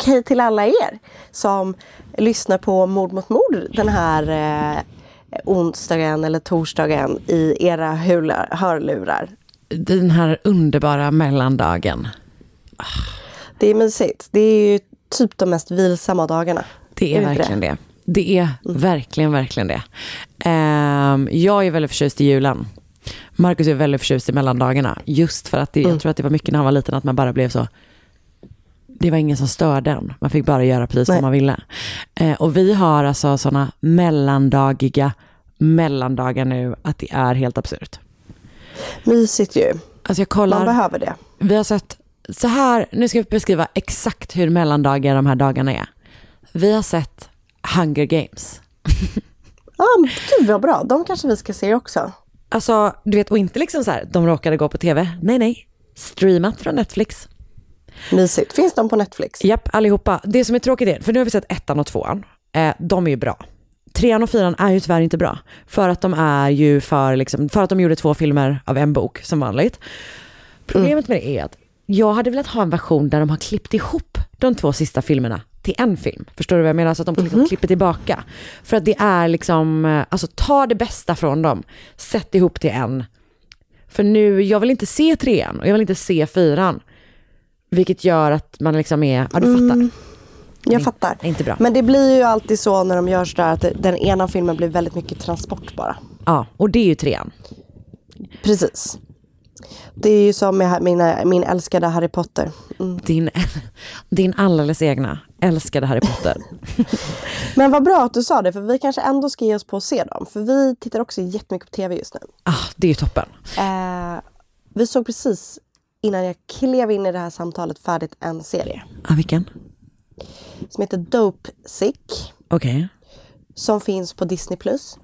Och hej till alla er som lyssnar på Mord mot mord den här eh, onsdagen eller torsdagen i era hular, hörlurar. Den här underbara mellandagen. Det är mysigt. Det är ju typ de mest vilsamma dagarna. Det är, Är det verkligen det? det. är verkligen, verkligen det. Ehm, jag är väldigt förtjust i julen. Marcus är väldigt förtjust i mellandagarna. Just för att det, jag tror att det var mycket när han var liten att man bara blev så det var ingen som störde en. Man fick bara göra precis Nej. vad man ville. Eh, och vi har alltså sådana mellandagiga mellandagar nu att det är helt absurt. Mysigt ju. Alltså jag Man kollar, behöver det. vi har sett så här, nu ska jag beskriva exakt hur mellandagar de här dagarna är. Vi har sett Hunger Games. Ja, men gud vad bra. De kanske vi ska se också. Alltså, du vet, och inte liksom så här, de råkade gå på tv. Nej, nej. Streamat från Netflix. Mysigt. Finns de på Netflix? Japp, allihopa. Det som är tråkigt är, för nu har vi sett ettan och tvåan. Eh, de är ju bra. Trean och fyran är ju tyvärr inte bra. För att de är ju för, liksom, för att de gjorde två filmer av en bok som vanligt. Problemet med det är att jag hade velat ha en version där de har klippt ihop de två sista filmerna till en film. Förstår du vad jag menar? Så att de liksom klipper tillbaka. För att det är liksom, eh, alltså ta det bästa från dem, sätt ihop till en. För nu, jag vill inte se trean och jag vill inte se fyran. Vilket gör att man liksom är, ja du fattar. Jag fattar. är inte bra. Men det blir ju alltid så när de gör sådär att det- den ena filmen blir väldigt mycket transport bara. Ja, och det är ju trean. Precis. Det är ju som med mina, min älskade Harry Potter. Din, din alldeles egna älskade Harry Potter. Men vad bra att du sa det, för vi kanske ändå ska ge oss på att se dem. För vi tittar också jättemycket på tv just nu. Ah, det är ju toppen. Eh, vi såg precis innan jag klev in i det här samtalet färdigt en serie Ah, vilken? som heter Dope Sick. Okej. Som finns på Disney+. Plus.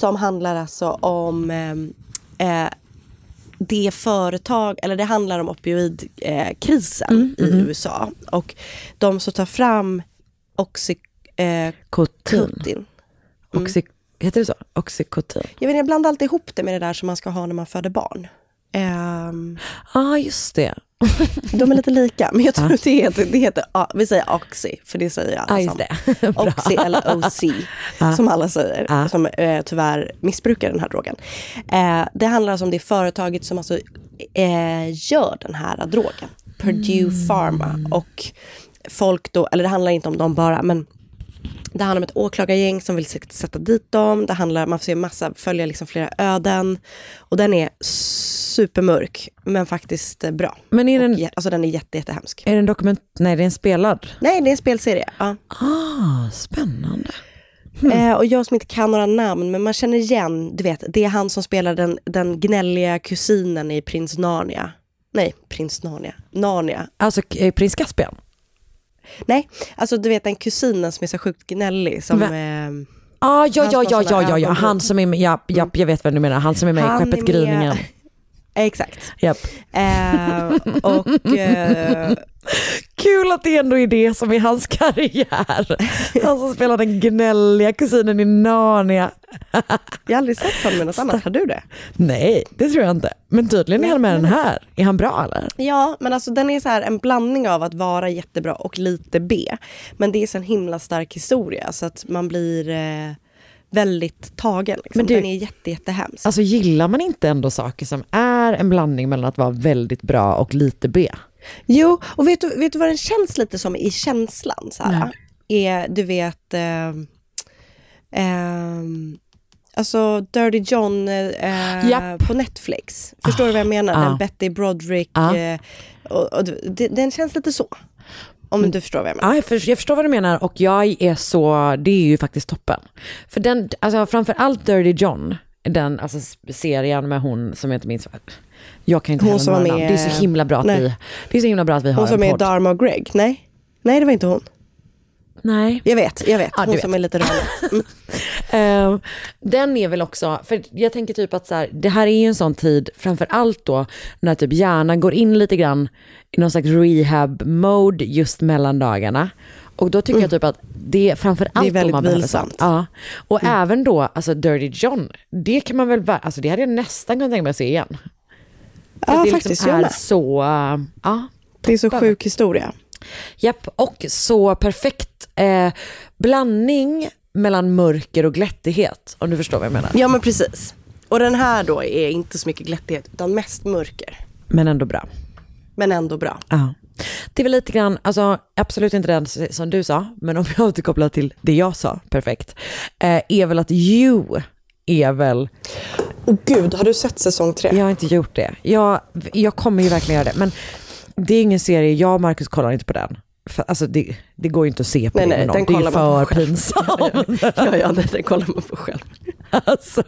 Som handlar alltså om eh, eh, det företag, eller det handlar om opioidkrisen eh, krisen i USA. Och de som tar fram oxy, eh. Putin. Oxy, heter det så? Oxycotin. Jag, vet, jag blandar alltid ihop det med det där som man ska ha när man föder barn. Ehm, ah, just det. de är lite lika, men jag tror det heter, det heter ja, vi säger Oxy, för det säger alla Ah, just. Oxy eller OC, som alla säger, som eh, tyvärr missbrukar den här drogen. Eh, det handlar alltså om det företaget som alltså, eh, gör den här drogen, Purdue Pharma. Och folk då, eller det handlar inte om dem bara, men det handlar om ett åklagargäng som vill sätt- sätta dit dem. Det handlar, man får se massa, följa liksom flera öden. Och den är supermörk, men faktiskt eh, bra. Men är den, Och, alltså den är jätte, jättehemsk. är den dokument... Nej, det är en spelad. Nej, det är en spelserie. Ja. Ah, spännande. Eh, och jag som inte kan några namn, men man känner igen, du vet, det är han som spelar den, den gnälliga kusinen i Prins Narnia. Nej, Prins Narnia. Narnia. Alltså, eh, prins Caspian. Nej, alltså du vet den kusinen som är så sjukt gnällig som... Eh, Ah, ja, ja, ja, ja, ja, ja, han som är med, ja, ja, jag vet vem du menar, han som är med i Han Skeppet är med- Gryningen. exakt. Japp. Eh, och... Eh, Kul att det ändå är det som är hans karriär. Han som spelar den gnälliga kusinen i Narnia. jag har aldrig sett honom med något annat, har du det? Nej, det tror jag inte. Men tydligen är han med den här. Är han bra eller? Ja, men alltså den är så här en blandning av att vara jättebra och lite B. Men det är så en himla stark historia så att man blir eh, väldigt tagen. Liksom. Men du- den är jätte, jättehemsk. Alltså gillar man inte ändå saker som är en blandning mellan att vara väldigt bra och lite B? Jo, och vet du, vet du vad den känns lite som i känslan? Så här, är, du vet, eh, ehm, alltså Dirty John eh, Japp. på Netflix. Förstår du vad jag menar? Ah. Den Betty Broderick. Ah. Eh, och, och, det, den känns lite så. Om du förstår vad jag menar. Ja, jag, för, jag förstår vad du menar och jag är så, det är ju faktiskt toppen. För den, alltså framför allt Dirty John, den alltså serien med hon som jag inte minns vad- jag kan inte Hon heller några namn. med- Det är så himla bra att Nej. vi, det är så himla bra att vi har Hon som en är podd. Dharma och Greg. Nej? Nej, det var inte hon. Nej. Jag vet, jag vet. Ja, hon vet. som är lite rörig. Mm. Eh, den är väl också, för jag tänker typ att så här, det här är ju en sån tid, framför allt då, när typ hjärnan går in lite grann i någon slags rehab-mode just mellan dagarna. Och då tycker jag typ att det är framför allt då väldigt man vilsamt. Ja. Och även då, alltså Dirty John, det kan man väl, alltså det hade jag nästan kunnat tänka mig att se igen. För Ja, det faktiskt. liksom jag är med. så, uh, ja. Det är så sjuk historia. Japp, och så perfekt eh, blandning mellan mörker och glättighet, om du förstår vad jag menar. Ja, men precis. Och den här då är inte så mycket glättighet, utan mest mörker. Men ändå bra. Men ändå bra. Ja. Det är väl lite grann, alltså absolut inte den som du sa, men om jag återkopplar till det jag sa, perfekt, eh, är väl att you är väl, Och gud, har du sett säsong tre? jag har inte gjort det. Jag, jag kommer ju verkligen göra det, men det är ingen serie, jag och Marcus kollar inte på den. För, alltså det, det går ju inte att se på Nej, nej, någon. den det är ju för pinsamt. ja, ja, det kollar man på själv. Alltså,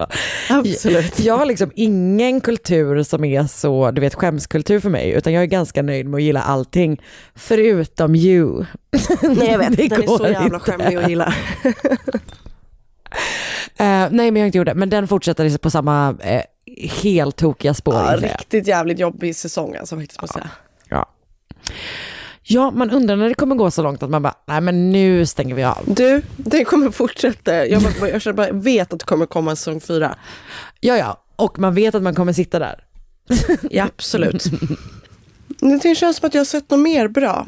Absolut. Jag har liksom ingen kultur som är så, du vet skämskultur för mig, utan jag är ganska nöjd med att gilla allting, förutom you. Nej, jag vet. Det den är så jävla inte. skämmig att gilla. Eh, nej men jag har inte gjort det, men den fortsätter på samma eh, helt tokiga spår. Ja, riktigt jävligt jobbig säsong alltså, faktiskt, måste jag säga. Ja. ja, man undrar när det kommer gå så långt att man bara, nej men nu stänger vi av. Du, det kommer fortsätta. Jag, bara, jag bara, vet att det kommer komma en säsong fyra. Ja, ja, och man vet att man kommer sitta där. Ja, absolut. Det känns som att jag har sett något mer bra.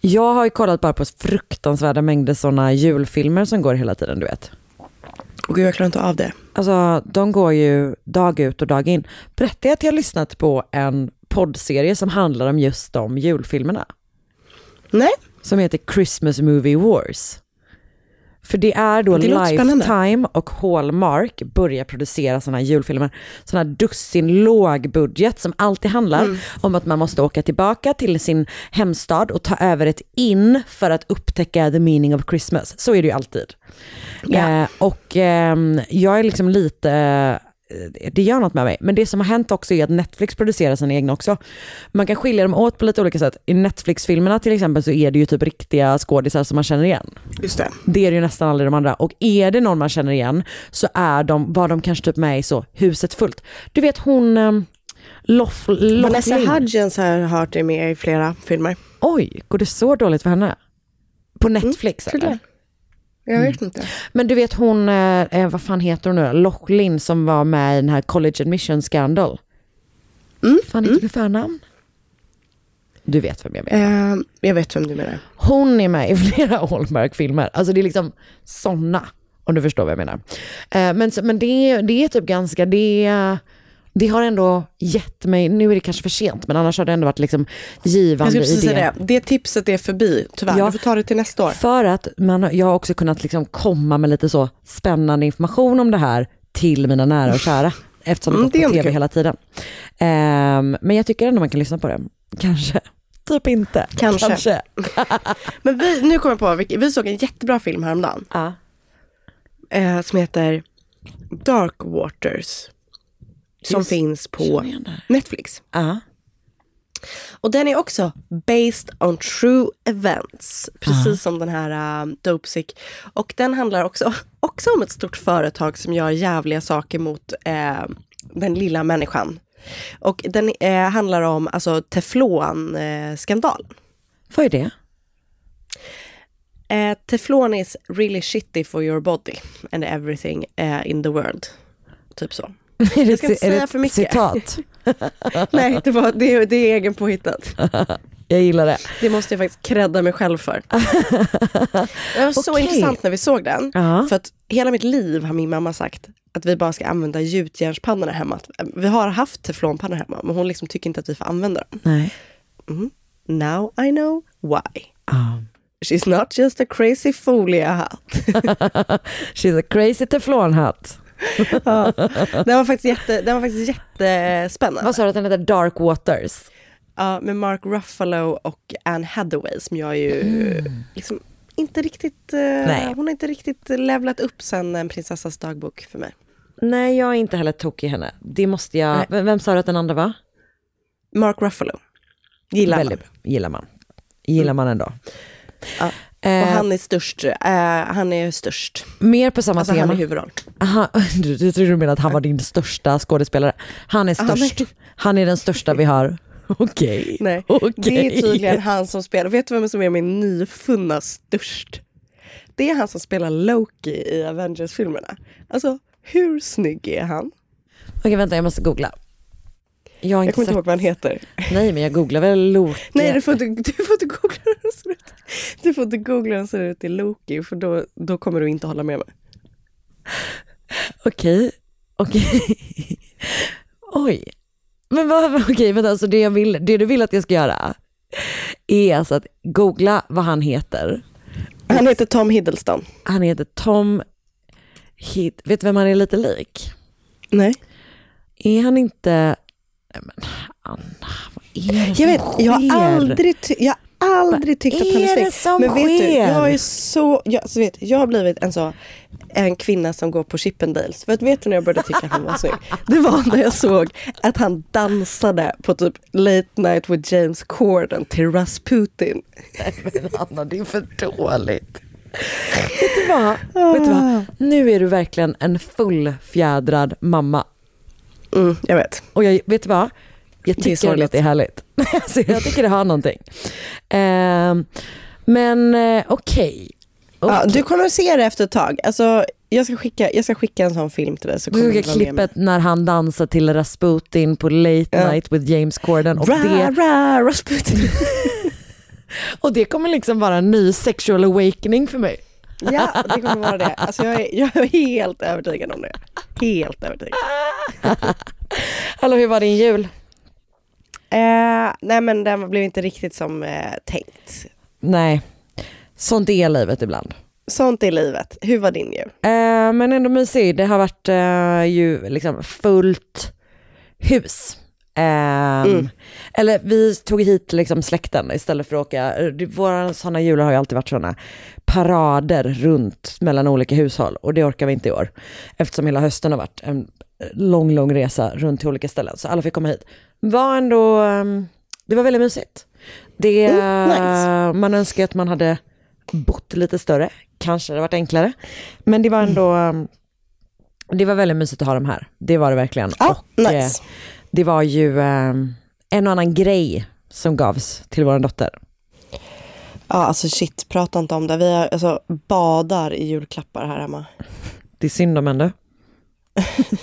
Jag har ju kollat bara på fruktansvärda mängder sådana julfilmer som går hela tiden, du vet. Och gud, jag klarar inte av det. Alltså, de går ju dag ut och dag in. Berättade jag att jag lyssnat på en poddserie som handlar om just de julfilmerna? Nej, Som heter Christmas Movie Wars. För det är då Det låter spännande. Lifetime och Hallmark börjar producera sådana här julfilmer. Sådana här dussin lågbudget som alltid handlar Mm. om att man måste åka tillbaka till sin hemstad och ta över ett in för att upptäcka the meaning of Christmas. Så är det ju alltid. Ja. Eh, och ehm, jag är liksom lite, eh, det gör något med mig. Men det som har hänt också är att Netflix producerar sina egna också. Man kan skilja dem åt på lite olika sätt. I Netflix-filmerna till exempel så är det ju typ riktiga skådisar som man känner igen. just det. Det är det ju nästan aldrig de andra. Och är det någon man känner igen så är de, var de kanske typ med i så huset fullt. Du vet hon, um, Lof, Vanessa. Hudgens har jag hört är med i flera filmer. Oj, går det så dåligt för henne? På Netflix tror eller? Jag vet inte. Men du vet hon, eh, eh, vad fan heter hon nu då? Loughlin som var med i den här college admission scandal. Mm, Fan heter du förnamn? Du vet vem jag menar. Eh, jag vet vem du menar. Hon är med i flera Hallmark-filmer. Alltså det är liksom såna, om du förstår vad jag menar. Eh, men men det, det är typ ganska, det, är- det har ändå gett mig, nu är det kanske för sent, men annars har det ändå varit liksom Jag givande skulle precis i säga det. Det tipset är förbi, tyvärr. Ja. Du får ta det till nästa år. För att man, jag har också kunnat liksom komma med lite så spännande information om det här till mina nära och kära. Eftersom Mm, det det går på tv kul. hela tiden. Ehm, men jag tycker ändå man kan lyssna på det. Kanske. Typ inte. Kanske. Men vi, nu kommer jag på, vi, vi såg en jättebra film häromdagen. Ja. Eh, som heter Dark Waters. Som Just- finns på. Netflix. Ja. Och den är också based on true events. Precis som den här uh, Dopesick. Och den handlar också, också om ett stort företag som gör jävliga saker mot eh, den lilla människan. Och den eh, handlar om alltså, teflon-skandalen. Vad är det? Eh, teflon is really shitty for your body and everything eh, in the world. Typ så. Är det, ska inte säga för mycket. citat? Nej, det, var, det, är- det är egenpåhittat. Jag gillar det. Det måste jag faktiskt credda mig själv för. Det var så Okej. intressant när vi såg den. Ja. För att hela mitt liv har min mamma sagt att vi bara ska använda gjutjärnspannorna hemma. Vi har haft teflonpannor hemma, men hon liksom tycker inte att vi får använda dem. Nej. Now I know why. Ah. She's not just a crazy folia hat. She's a crazy teflonhatt. ja. Den var faktiskt, jätte, den var faktiskt jättespännande. Vad sa du att den heter? Dark Waters? Ja, med Mark Ruffalo och Anne Hathaway som jag ju liksom inte riktigt, eh, Nej. hon har inte riktigt levlat upp sen En prinsessas dagbok för mig. Nej, jag är inte heller tokig i henne. Det måste jag... Nej. Vem, vem sa du att den andra var? Mark Ruffalo. Gillar Väldigt man. Gillar man. Gillar man ändå. Ja. Eh, Och han är störst. Eh, han är störst. mer på samma Alltså tema. han är huvudroll. Aha, du, du tror du menar att han var din största skådespelare. Han är störst. nej. Han är den största vi har. Okej. Nej, Okej. det är tydligen han som spelar. Vet du vem som är min nyfunna störst? Det är han som spelar Loki i Avengers-filmerna. Alltså, hur snygg är han? Okej, vänta, jag måste googla. Jag Jag kommer inte ihåg vad han heter. Nej, men jag googlar väl Loki. Nej, du får inte, du får inte googla hur han ser ut. Du får inte googla hur ser ut i Loki, för då, då kommer du inte hålla med mig. Okej, okej. Oj. Men vad, okej, vänta, alltså det, jag vill, det du vill att jag ska göra är alltså att googla vad han heter. Han heter Tom Hiddleston. Han heter Tom Hid... Vet du vem han är lite lik? Nej. Är han inte... Men Anna, vad är det Jag som vet, jag sker? har aldrig, jag har aldrig tyckt att han är snygg. som Men vet du, sker? jag är så, jag, så vet, jag har blivit en så, en kvinna som går på Chippendales. För att vet du när jag började tycka att han var snygg? Det var när jag såg att han dansade på typ Late Night with James Corden till Rasputin. Nej men Anna, det är för dåligt. vet, du vad? vet du vad? Nu är du verkligen en fullfjädrad mamma. Mm, jag vet. Och jag, vet du vad? Jag Det är tycker sorgligt. att det är härligt. alltså, jag tycker det har någonting. Ehm, men eh, okej. Ja, Okej. du kommer att se det efter ett tag. Alltså, jag, ska skicka, jag ska skicka en sån film till dig. Så Du mig. klippet när han dansar till Rasputin på Late Ja. Night with James Corden. Och Ra, det, ra, Rasputin. och det kommer liksom vara en ny sexual awakening för mig. Ja, det kommer vara det. Alltså jag, är, jag är helt övertygad om det. Helt övertygad. Hallå, hur var din jul? Eh, nej men den blev inte riktigt som eh, tänkt. Nej, sånt är livet ibland. Sånt är livet. Hur var din jul? Eh, men ändå mysig. Det har varit eh, ju liksom fullt hus. Ehm, Eller vi tog hit liksom släkten istället för att åka. Våra sådana jular har ju alltid varit sådana parader runt mellan olika hushåll och det orkar vi inte i år. Eftersom hela hösten har varit en lång, lång resa runt till olika ställen. Så alla fick komma hit. Var ändå, ehm, det var väldigt mysigt. Det, Mm, nice. Man önskar att man hade bott lite större, kanske det hade varit enklare. Men det var ändå, ehm, det var väldigt mysigt att ha dem här. Det var det verkligen. Ja, och nice. eh, det var ju ehm, en och annan grej som gavs till vår dotter. Ja alltså shit, prata inte om det. Vi har, alltså, badar i julklappar här hemma. Det är synd om henne.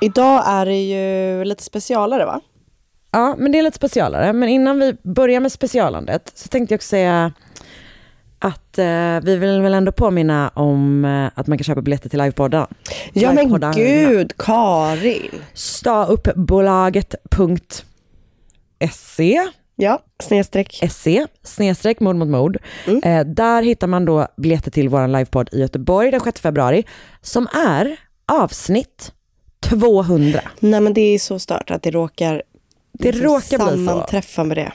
Idag är det ju lite specialare va? Ja, men det är lite specialare. Men innan vi börjar med specialandet så tänkte jag också säga att eh, vi vill väl ändå påminna om eh, att man kan köpa biljetter till livepodden. Ja men Livepoddarna. gud, Karin. Stauppbolaget.se Ja, snedstreck. se, snedstreck mord mot mord. Eh, där hittar man då biljetter till vår livepodd i Göteborg den 6 februari, som är avsnitt 200. Nej men det är så stört att det råkar, Det råkar bli så. sammanträffa med det.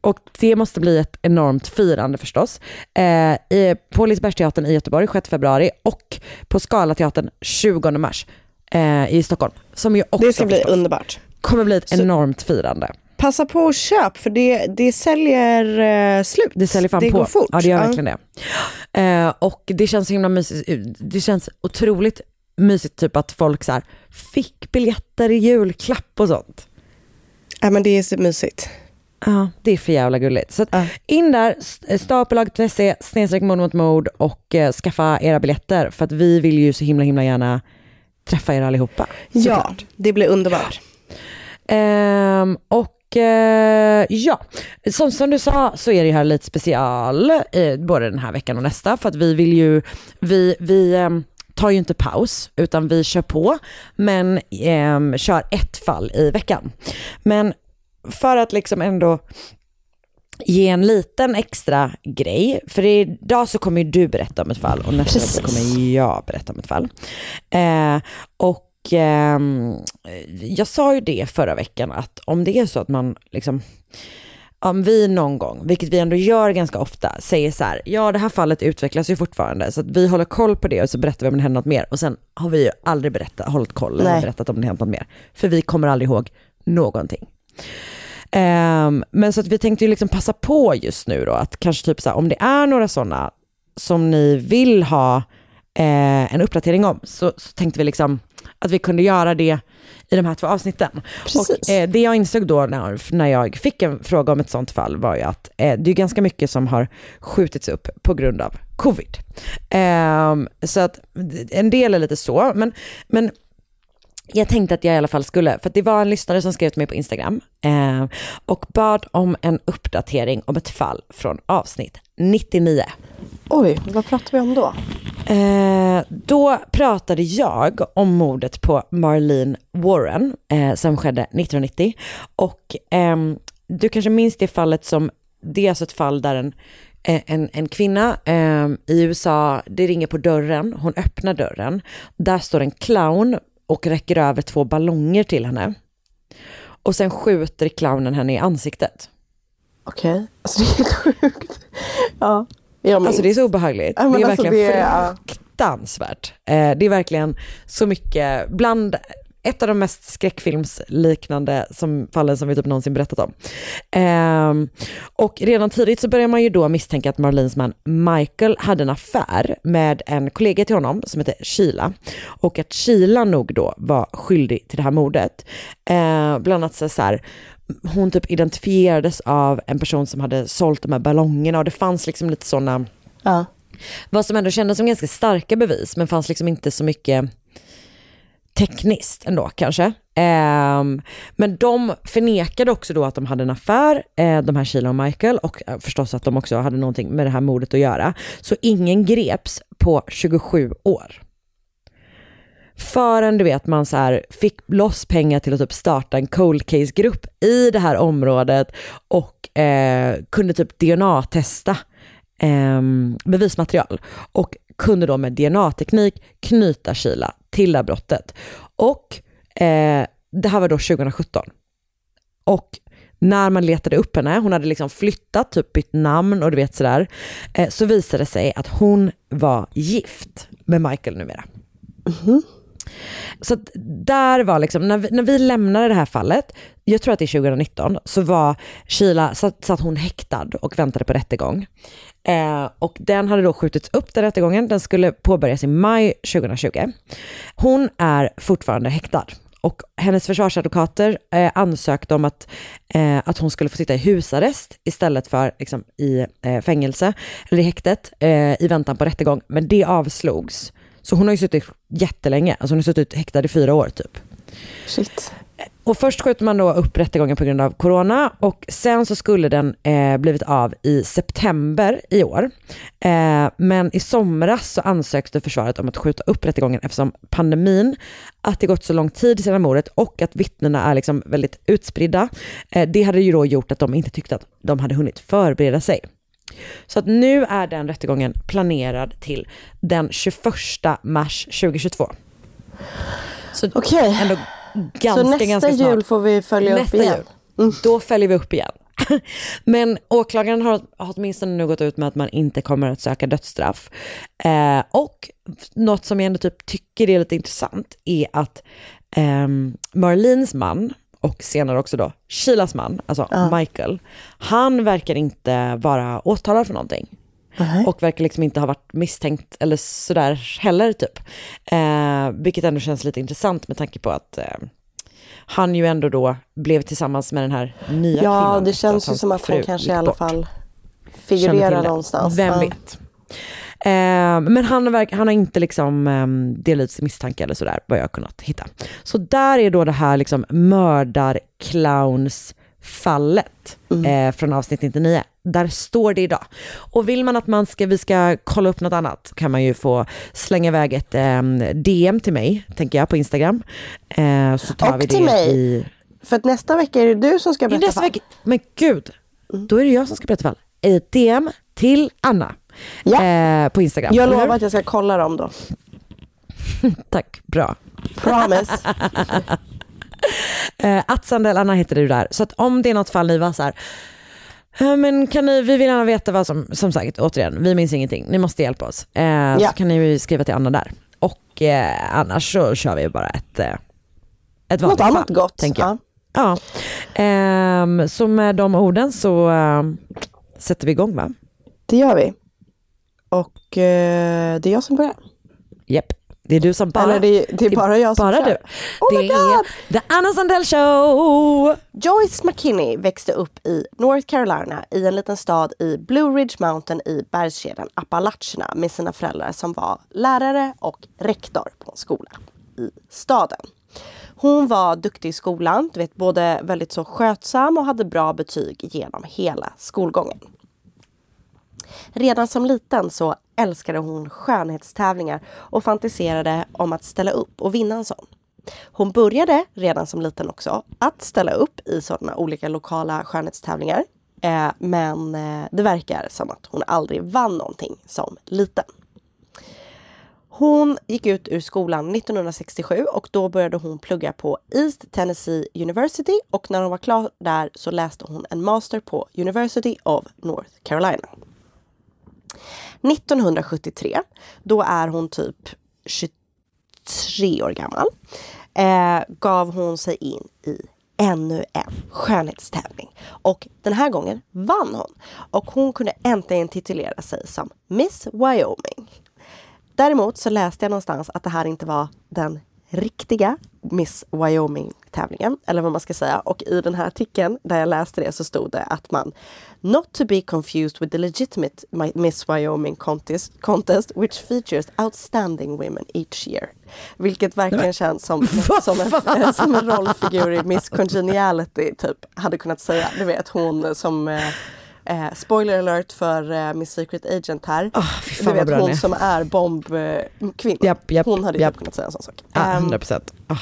Och det måste bli ett enormt firande förstås. Eh, i, på Lisebergsteatern i Göteborg 6 februari och på Scalateatern 20 mars eh, i Stockholm. Som ju också Det ska bli förstås underbart. kommer bli ett Så- enormt firande. Passa på och köp för det, det säljer eh, slut. Det säljer fan det på. går fort. Ja det gör verkligen det. Eh, och det känns så himla mysigt. Det känns otroligt mysigt typ att folk så här, fick biljetter i julklapp och sånt. Ja men det är så mysigt. Ja, det är för jävla gulligt. Så att in där, stapelaget.se, snedstreck mord mot mord och eh, skaffa era biljetter för att vi vill ju så himla himla gärna träffa er allihopa. Ja, såklart. det blir underbart. Ehm, och eh, ja, som, som du sa så är det här lite special eh, både den här veckan och nästa för att vi vill ju, vi, vi ehm, tar ju inte paus utan vi kör på men ehm, kör ett fall i veckan. Men för att liksom ändå ge en liten extra grej, för idag så kommer ju du berätta om ett fall och nästa vecka kommer jag berätta om ett fall. Eh, och ehm, jag sa ju det förra veckan att om det är så att man liksom om vi någon gång, vilket vi ändå gör ganska ofta, säger så här, ja det här fallet utvecklas ju fortfarande så att vi håller koll på det och så berättar vi om det händer något mer och sen har vi ju aldrig berättat, hållit koll eller berättat om det hänt något mer. För vi kommer aldrig ihåg någonting. Ehm, men så att vi tänkte ju liksom passa på just nu då att kanske typ så här, om det är några sådana som ni vill ha eh, en uppdatering om så, så tänkte vi liksom att vi kunde göra det i de här två avsnitten. Precis. Och, eh, det jag insåg då när, när jag fick en fråga om ett sånt fall var ju att eh, det är ganska mycket som har skjutits upp på grund av covid. Ehm, så att en del är lite så, men, men jag tänkte att jag i alla fall skulle, för det var en lyssnare som skrev till mig på Instagram eh, och bad om en uppdatering om ett fall från avsnitt 99. Oj, vad pratar vi om då? Eh, då pratade jag om mordet på Marlene Warren eh, som skedde 1990 och ehm, du kanske minns det fallet som, det är alltså ett fall där en, eh, en, en kvinna eh, i USA, det ringer på dörren, hon öppnar dörren, där står en clown och räcker över två ballonger till henne. Och sen skjuter clownen henne i ansiktet. Okej, alltså det är helt sjukt. Ja, jag minns. Alltså det är så obehagligt. Ja, det är alltså, verkligen det är- ja. fruktansvärt. Eh, det är verkligen så mycket, bland ett av de mest skräckfilmsliknande som, fallen som vi typ någonsin berättat om. Ehm, och redan tidigt så börjar man ju då misstänka att Marlins man Michael hade en affär med en kollega till honom som heter Sheila. Och att Sheila nog då var skyldig till det här mordet. Eh, bland annat så så här, hon typ identifierades av en person som hade sålt de här ballongerna och det fanns liksom lite sådana Ja. vad som ändå kändes som ganska starka bevis men fanns liksom inte så mycket tekniskt ändå kanske. Ehm, men de förnekade också då att de hade en affär, eh, de här Sheila och Michael, och eh, förstås att de också hade någonting med det här mordet att göra. Så ingen greps på 27 år. Förrän du vet man så här fick loss pengar till att typ starta en cold case-grupp i det här området och eh, kunde typ DNA-testa ehm, bevismaterial och kunde då med DNA-teknik knyta Sheila till det här brottet. Och eh, det här var då 2017. Och när man letade upp henne, hon hade liksom flyttat, typ bytt namn och du vet sådär, eh, så visade det sig att hon var gift med Michael numera. Så att där var liksom, när vi, när vi lämnade det här fallet, jag tror att det är 2019, så var Sheila, satt, satt hon häktad och väntade på rättegång. Eh, och den hade då skjutits upp den rättegången, den skulle påbörjas i maj 2020. Hon är fortfarande häktad och hennes försvarsadvokater eh, ansökte om att, eh, att hon skulle få sitta i husarrest istället för liksom, i eh, fängelse, eller i häktet, eh, i väntan på rättegång. Men det avslogs. Så hon har ju suttit jättelänge, alltså hon har suttit häktad i fyra år typ. Shit. Och först skjuter man då upp rättegången på grund av corona och sen så skulle den eh, blivit av i september i år. Eh, men i somras så ansökte försvaret om att skjuta upp rättegången eftersom pandemin, att det gått så lång tid sedan mordet och att vittnena är liksom väldigt utspridda. Eh, det hade ju då gjort att de inte tyckte att de hade hunnit förbereda sig. Så att nu är den rättegången planerad till den 21 mars 2022. Så Okej. ändå ganska, Så nästa ganska snart. jul får vi följa Nästa upp igen? Jul, då följer vi upp igen. Men åklagaren har, har åtminstone nu gått ut med att man inte kommer att söka dödsstraff. Eh, och något som jag ändå typ tycker är lite intressant är att eh, Marlins man, och senare också då Sheilas man, alltså Ja. Michael, han verkar inte vara åtalad för någonting. Och verkar liksom inte ha varit misstänkt eller sådär heller typ. Eh, vilket ändå känns lite intressant med tanke på att eh, han ju ändå då blev tillsammans med den här nya Ja, kvinnan. det efter känns ju som att han kanske i alla bort. fall figurerar det. någonstans. Vem Ja. vet. Eh, men han, verk, han har inte liksom eh, delat ut sin misstanke eller sådär, vad jag har kunnat hitta. Så där är då det här liksom mördarclowns-fallet eh, från avsnitt 99. Där står det idag. Och vill man att man ska, vi ska kolla upp något annat kan man ju få slänga iväg ett eh, DM till mig, tänker jag, på Instagram. Eh, så tar Och vi det till mig. i... För att nästa vecka är det du som ska berätta nästa fall. vecka, men gud, då är det jag som ska berätta fall. Ett DM till Anna eh, på Instagram. Jag lovar att jag ska kolla dem då. Tack, bra. Promise. Eh, att Sandell Anna heter du där. Så att om det är något fall ni var så här, "Eh, men kan ni, vi vill gärna veta vad som, som sagt, återigen, vi minns ingenting, ni måste hjälpa oss. Eh, Ja. Så kan ni skriva till Anna där. Och eh, annars så kör vi bara ett, eh, ett vanligt Något annat fall, gott. tänker jag. Ja. Ehm, så med de orden så ehm, sätter vi igång va? Det gör vi. Och eh, det är jag som börjar. Japp, det är du som bara... Eller det, det är bara jag som bara kör. du. Oh det my God. är The Anna Sandell Show! Joyce McKinney växte upp i North Carolina i en liten stad i Blue Ridge Mountain i bergskedjan Appalacherna med sina föräldrar som var lärare och rektor på en skola i staden. Hon var duktig i skolan, du vet, både väldigt så skötsam och hade bra betyg genom hela skolgången. Redan som liten så älskade hon skönhetstävlingar och fantiserade om att ställa upp och vinna en sån. Hon började redan som liten också att ställa upp i sådana olika lokala skönhetstävlingar. Eh, men eh, det verkar som att hon aldrig vann någonting som liten. Hon gick ut ur skolan 1967 och då började hon plugga på East Tennessee University och när hon var klar där så läste hon en master på University of North Carolina. 1973, då är hon typ 23 år gammal, eh, gav hon sig in i ännu en skönhetstävling. Och den här gången vann hon. Och hon kunde äntligen titulera sig som Miss Wyoming. Däremot så läste jag någonstans att det här inte var den riktiga Miss Wyoming-tävlingen, eller vad man ska säga. Och i den här artikeln där jag läste det så stod det att man Not to be confused with the legitimate Mi- Miss Wyoming contest, contest which features outstanding women each year. Vilket verkligen känns som, som, en, som en rollfigur i Miss Congeniality, typ, hade kunnat säga. Du vet, hon som eh, spoiler alert för eh, Miss Secret Agent här. fan du vet hon är. som är bombkvinna. Japp, japp, hon hade japp. typ kunnat säga en sån sak. Ja, Ehm, 100%. Ah.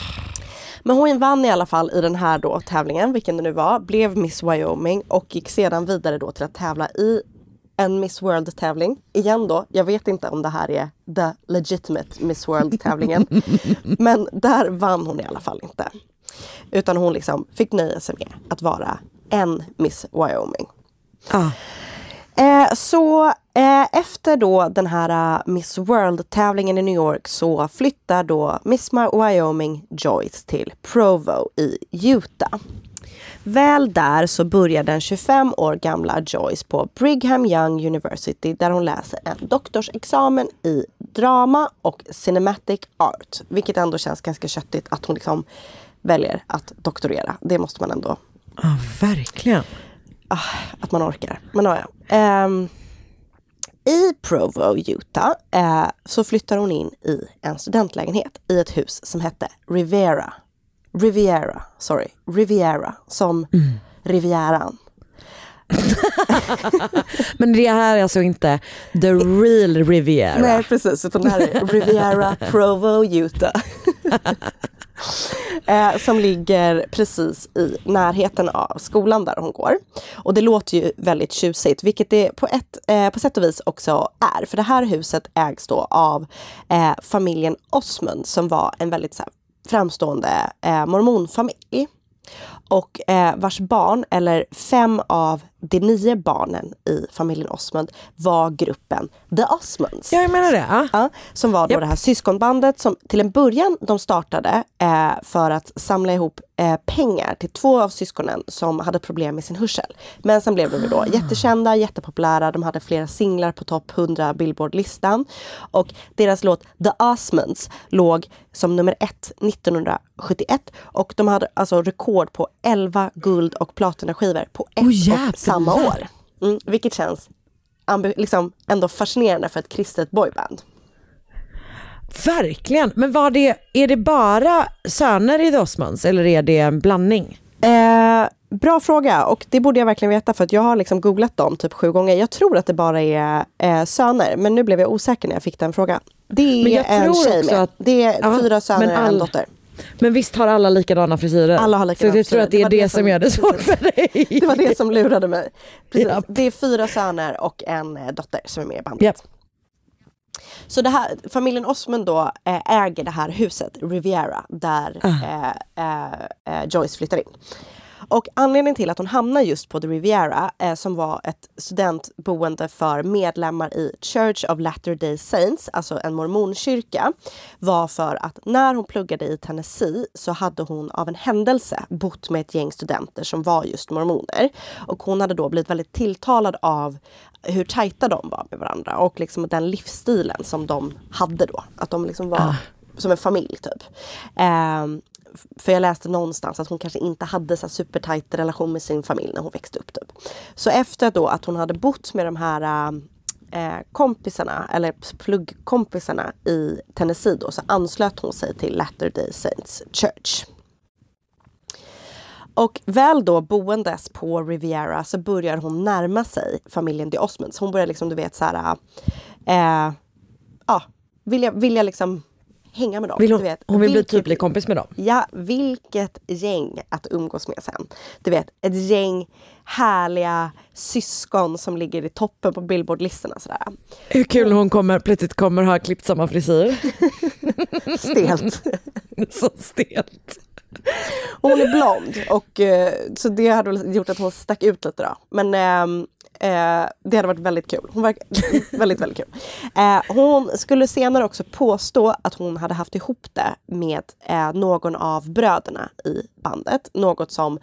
men hon vann i alla fall i den här då tävlingen, vilken det nu var, blev Miss Wyoming och gick sedan vidare då till att tävla i en Miss World-tävling. Igen då, jag vet inte om det här är the legitimate Miss World-tävlingen. men där vann hon i alla fall inte. Utan hon liksom fick nöja sig med att vara en Miss Wyoming. Ah. Eh, så eh, efter då den här eh, Miss World-tävlingen i New York så flyttar då Miss Wyoming Joyce till Provo i Utah. Väl där så börjar den 25 år gamla Joyce på Brigham Young University där hon läser en doktorsexamen i drama och cinematic art. Vilket ändå känns ganska köttigt att hon liksom väljer att doktorera. Det måste man ändå, Ja, verkligen. Att man orkar. Men ja, ja. Ehm, I Provo, Utah, eh, så flyttar hon in i en studentlägenhet i ett hus som hette Riviera. Riviera, sorry. Riviera, som Rivieran. Men det här är alltså inte the real Riviera. Nej, precis. Utan det här är Riviera Provo, Utah. eh, som ligger precis i närheten av skolan där hon går. Och det låter ju väldigt tjusigt, vilket det på, ett, eh, på sätt och vis också är. För det här huset ägs då av eh, familjen Osmund som var en väldigt så här, framstående eh, mormonfamilj. Och eh, vars barn, eller fem av de nio barnen i familjen Osmond var gruppen The Osmonds. Ja, jag menar det. Ja. Ja, som var då det här syskonbandet som till en början de startade eh, för att samla ihop eh, pengar till två av syskonen som hade problem med sin hörsel. Men sen blev de då jättekända, jättepopulära. De hade flera singlar på topp 100 Billboard-listan. Och deras låt The Osmonds låg som nummer ett 1971. Och de hade alltså rekord på 11 guld och platinaskivor på ett Åh, och jävlar. Samma år. Mm, vilket känns liksom ändå fascinerande för ett kristet boyband. Verkligen. Men var det, är det bara söner i The Osmonds eller är det en blandning? Eh, bra fråga och det borde jag verkligen veta för att jag har liksom googlat dem typ sju gånger. Jag tror att det bara är eh, söner men nu blev jag osäker när jag fick den frågan. Det är en tjej med. att- Det är Ja, fyra söner och en dotter. Men visst har alla likadana frisyrer? Alla har likadana Så jag tror att det är var det, som gör det svårt för dig. Det var det som lurade mig. Precis. Japp. Det är fyra söner och en eh, dotter som är med i bandet. Japp. Så det här, familjen Osmond då eh, äger det här huset, Riviera, där eh, eh, eh, Joyce flyttar in. Och anledningen till att hon hamnar just på The Riviera, eh, som var ett studentboende för medlemmar i Church of Latter-day Saints, alltså en mormonkyrka, var för att när hon pluggade i Tennessee så hade hon av en händelse bott med ett gäng studenter som var just mormoner. Och hon hade då blivit väldigt tilltalad av hur tajta de var med varandra och liksom den livsstilen som de hade då. Att de liksom var som en familj typ. F- för jag läste någonstans att hon kanske inte hade så supertajt relation med sin familj när hon växte upp. Typ. Så efter då att hon hade bott med de här eh, eh, kompisarna, eller pluggkompisarna i Tennessee då, så anslöt hon sig till Latter-day Saints Church. Och väl då boendes på Riviera så börjar hon närma sig familjen de Osmonds. Hon börjar liksom, du vet så här, eh, ja, vilja, vilja liksom hänga med dem. Vill hon, vet, hon vill bli Vilket- typ bli kompis med dem? Ja, vilket gäng att umgås med sen. Du vet, ett gäng härliga syskon som ligger i toppen på Billboardlistorna sådär. Hur kul hon kommer, plötsligt kommer ha klippt samma frisyr. Stelt. Så stelt. Hon är blond och eh, så det hade väl gjort att hon stack ut lite då. Men ehm, eh, det hade varit väldigt kul. Hon var väldigt, väldigt kul. Eh, hon skulle senare också påstå att hon hade haft ihop det med eh, någon av bröderna i bandet. Något som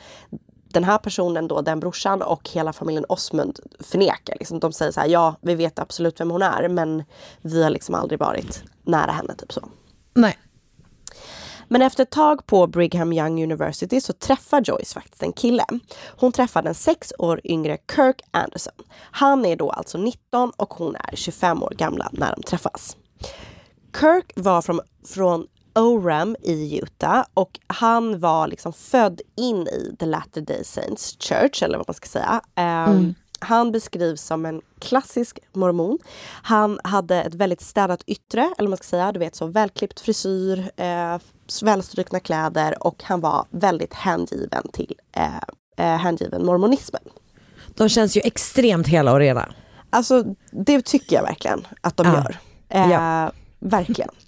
den här personen då, den brorsan och hela familjen Osmund förnekar. Liksom, de säger så här, ja vi vet absolut vem hon är men vi har liksom aldrig varit nära henne. Typ så. Nej. Men efter ett tag på Brigham Young University så träffar Joyce faktiskt en kille. Hon träffar den sex år yngre Kirk Anderson. Han är då alltså 19 och hon är 25 år gamla när de träffas. Kirk var från, från Oram i Utah och han var liksom född in i The Latter-day Saints Church, eller vad man ska säga. Ehm, mm. Han beskrivs som en klassisk mormon. Han hade ett väldigt städat yttre, eller man ska säga. Du vet så välklippt frisyr, eh, välstrukna kläder och han var väldigt hängiven till eh, eh, hängiven mormonismen. De känns ju extremt hela och rena. Alltså det tycker jag verkligen att de Ja. gör. Eh, Ja. Verkligen.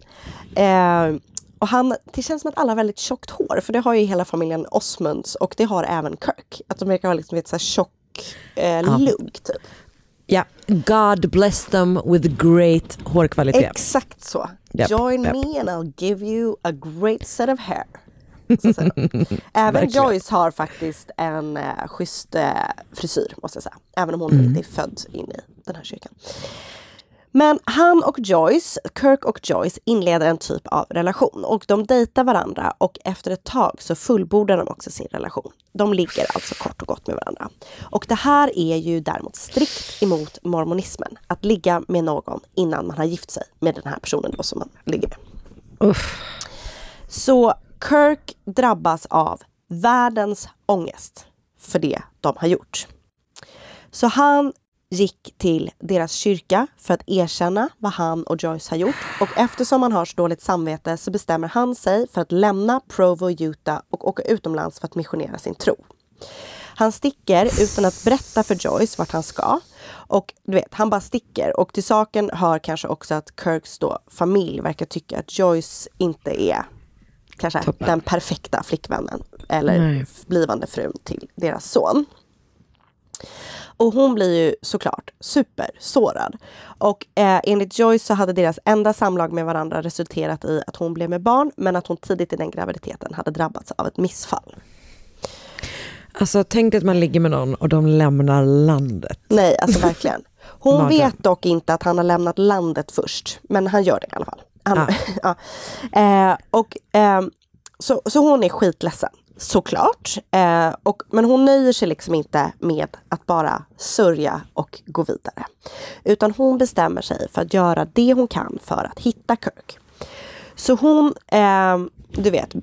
Eh, och han, det känns som att alla har väldigt tjockt hår, för det har ju hela familjen Osmonds och det har även Kirk. Att de verkar ha liksom ett så här tjock eh, lugg typ. Ja, God bless them with great hårkvalitet. Exakt så. Japp, Join japp. me and I'll give you a great set of hair. Även Verkligen. Joyce har faktiskt en eh, schysst eh, frisyr måste jag säga. Även om hon inte är född in i den här kyrkan. Men han och Joyce, Kirk och Joyce inleder en typ av relation och de dejtar varandra och efter ett tag så fullbordar de också sin relation. De ligger alltså kort och gott med varandra. Och det här är ju däremot strikt emot mormonismen. Att ligga med någon innan man har gift sig med den här personen då som man ligger med. Så Kirk drabbas av världens ångest för det de har gjort. Så han gick till deras kyrka för att erkänna vad han och Joyce har gjort. Och eftersom han har så dåligt samvete så bestämmer han sig för att lämna Provo, Utah och åka utomlands för att missionera sin tro. Han sticker utan att berätta för Joyce vart han ska. Och du vet, han bara sticker. Och till saken hör kanske också att Kirks då familj verkar tycka att Joyce inte är kanske Toppen. den perfekta flickvännen eller Nej. blivande frun till deras son. Och hon blir ju såklart supersårad. Och eh, enligt Joyce så hade deras enda samlag med varandra resulterat i att hon blev med barn men att hon tidigt i den graviditeten hade drabbats av ett missfall. Alltså tänk att man ligger med någon och de lämnar landet. Nej, alltså verkligen. Hon vet dock inte att han har lämnat landet först, men han gör det i alla fall. Han, ja. eh, och, eh, så, så hon är skitledsen, såklart. Eh, och, men hon nöjer sig liksom inte med att bara sörja och gå vidare. Utan hon bestämmer sig för att göra det hon kan för att hitta Kirk. Så hon, eh, du vet,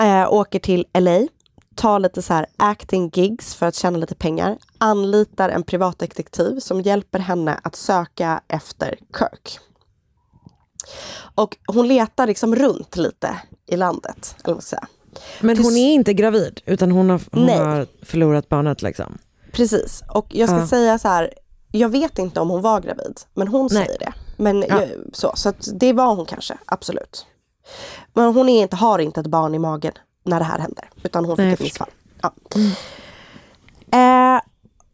eh, åker till LA, tar lite så här acting gigs för att tjäna lite pengar, anlitar en privatdetektiv som hjälper henne att söka efter Kirk. Och hon letar liksom runt lite i landet, eller vad ska jag säga. Men hon är inte gravid utan hon har, hon har förlorat barnet liksom. Precis, och jag ska Ja. säga så här, jag vet inte om hon var gravid, men hon Nej. säger det. Men Ja. jag, så, så det var hon kanske, absolut. Men hon är inte, har inte ett barn i magen när det här händer, utan hon fick Nej, jag ett missfall. Ja. Eh,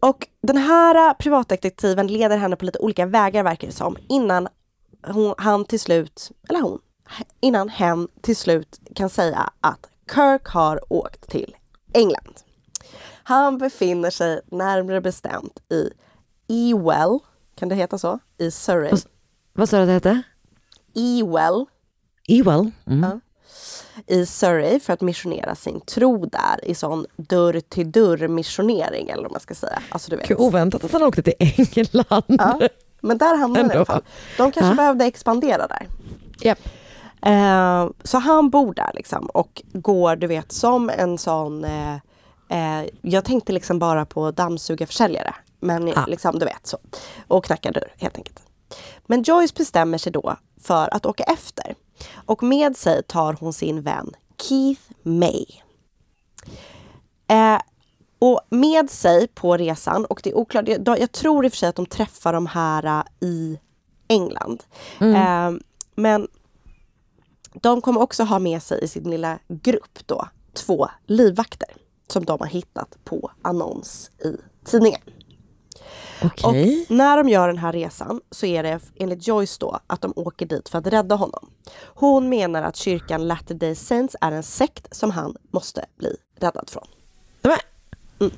och den här eh, privatdetektiven leder henne på lite olika vägar verkar det som, innan hon, han till slut, eller hon, innan hen till slut kan säga att Kirk har åkt till England. Han befinner sig närmare bestämt i Ewell, kan det heta så? I Surrey. Vad sa du att det hette? Ewell Ewell. Mm. Ja. i Surrey för att missionera sin tro där i sån dörr till dörr missionering eller vad man ska säga. Alltså du vet. Gud, oväntat att han åkte till England. Ja, men där hamnade han i alla fall. De kanske Ja. behövde expandera där. Japp. Eh, så han bor där liksom och går du vet som en sån eh, eh, Jag tänkte liksom bara på dammsugarförsäljare. Men Ja. liksom du vet så. Och knackar dörr helt enkelt. Men Joyce bestämmer sig då för att åka efter. Och med sig tar hon sin vän Keith May. Eh, och med sig på resan, och det är oklart, jag, jag tror i och för sig att de träffar de här eh, i England. Eh, men de kommer också ha med sig i sin lilla grupp då två livvakter som de har hittat på annons i tidningen. Okej. Och när de gör den här resan så är det enligt Joyce då att de åker dit för att rädda honom. Hon menar att kyrkan Latter Day Saints är en sekt som han måste bli räddad från. Men-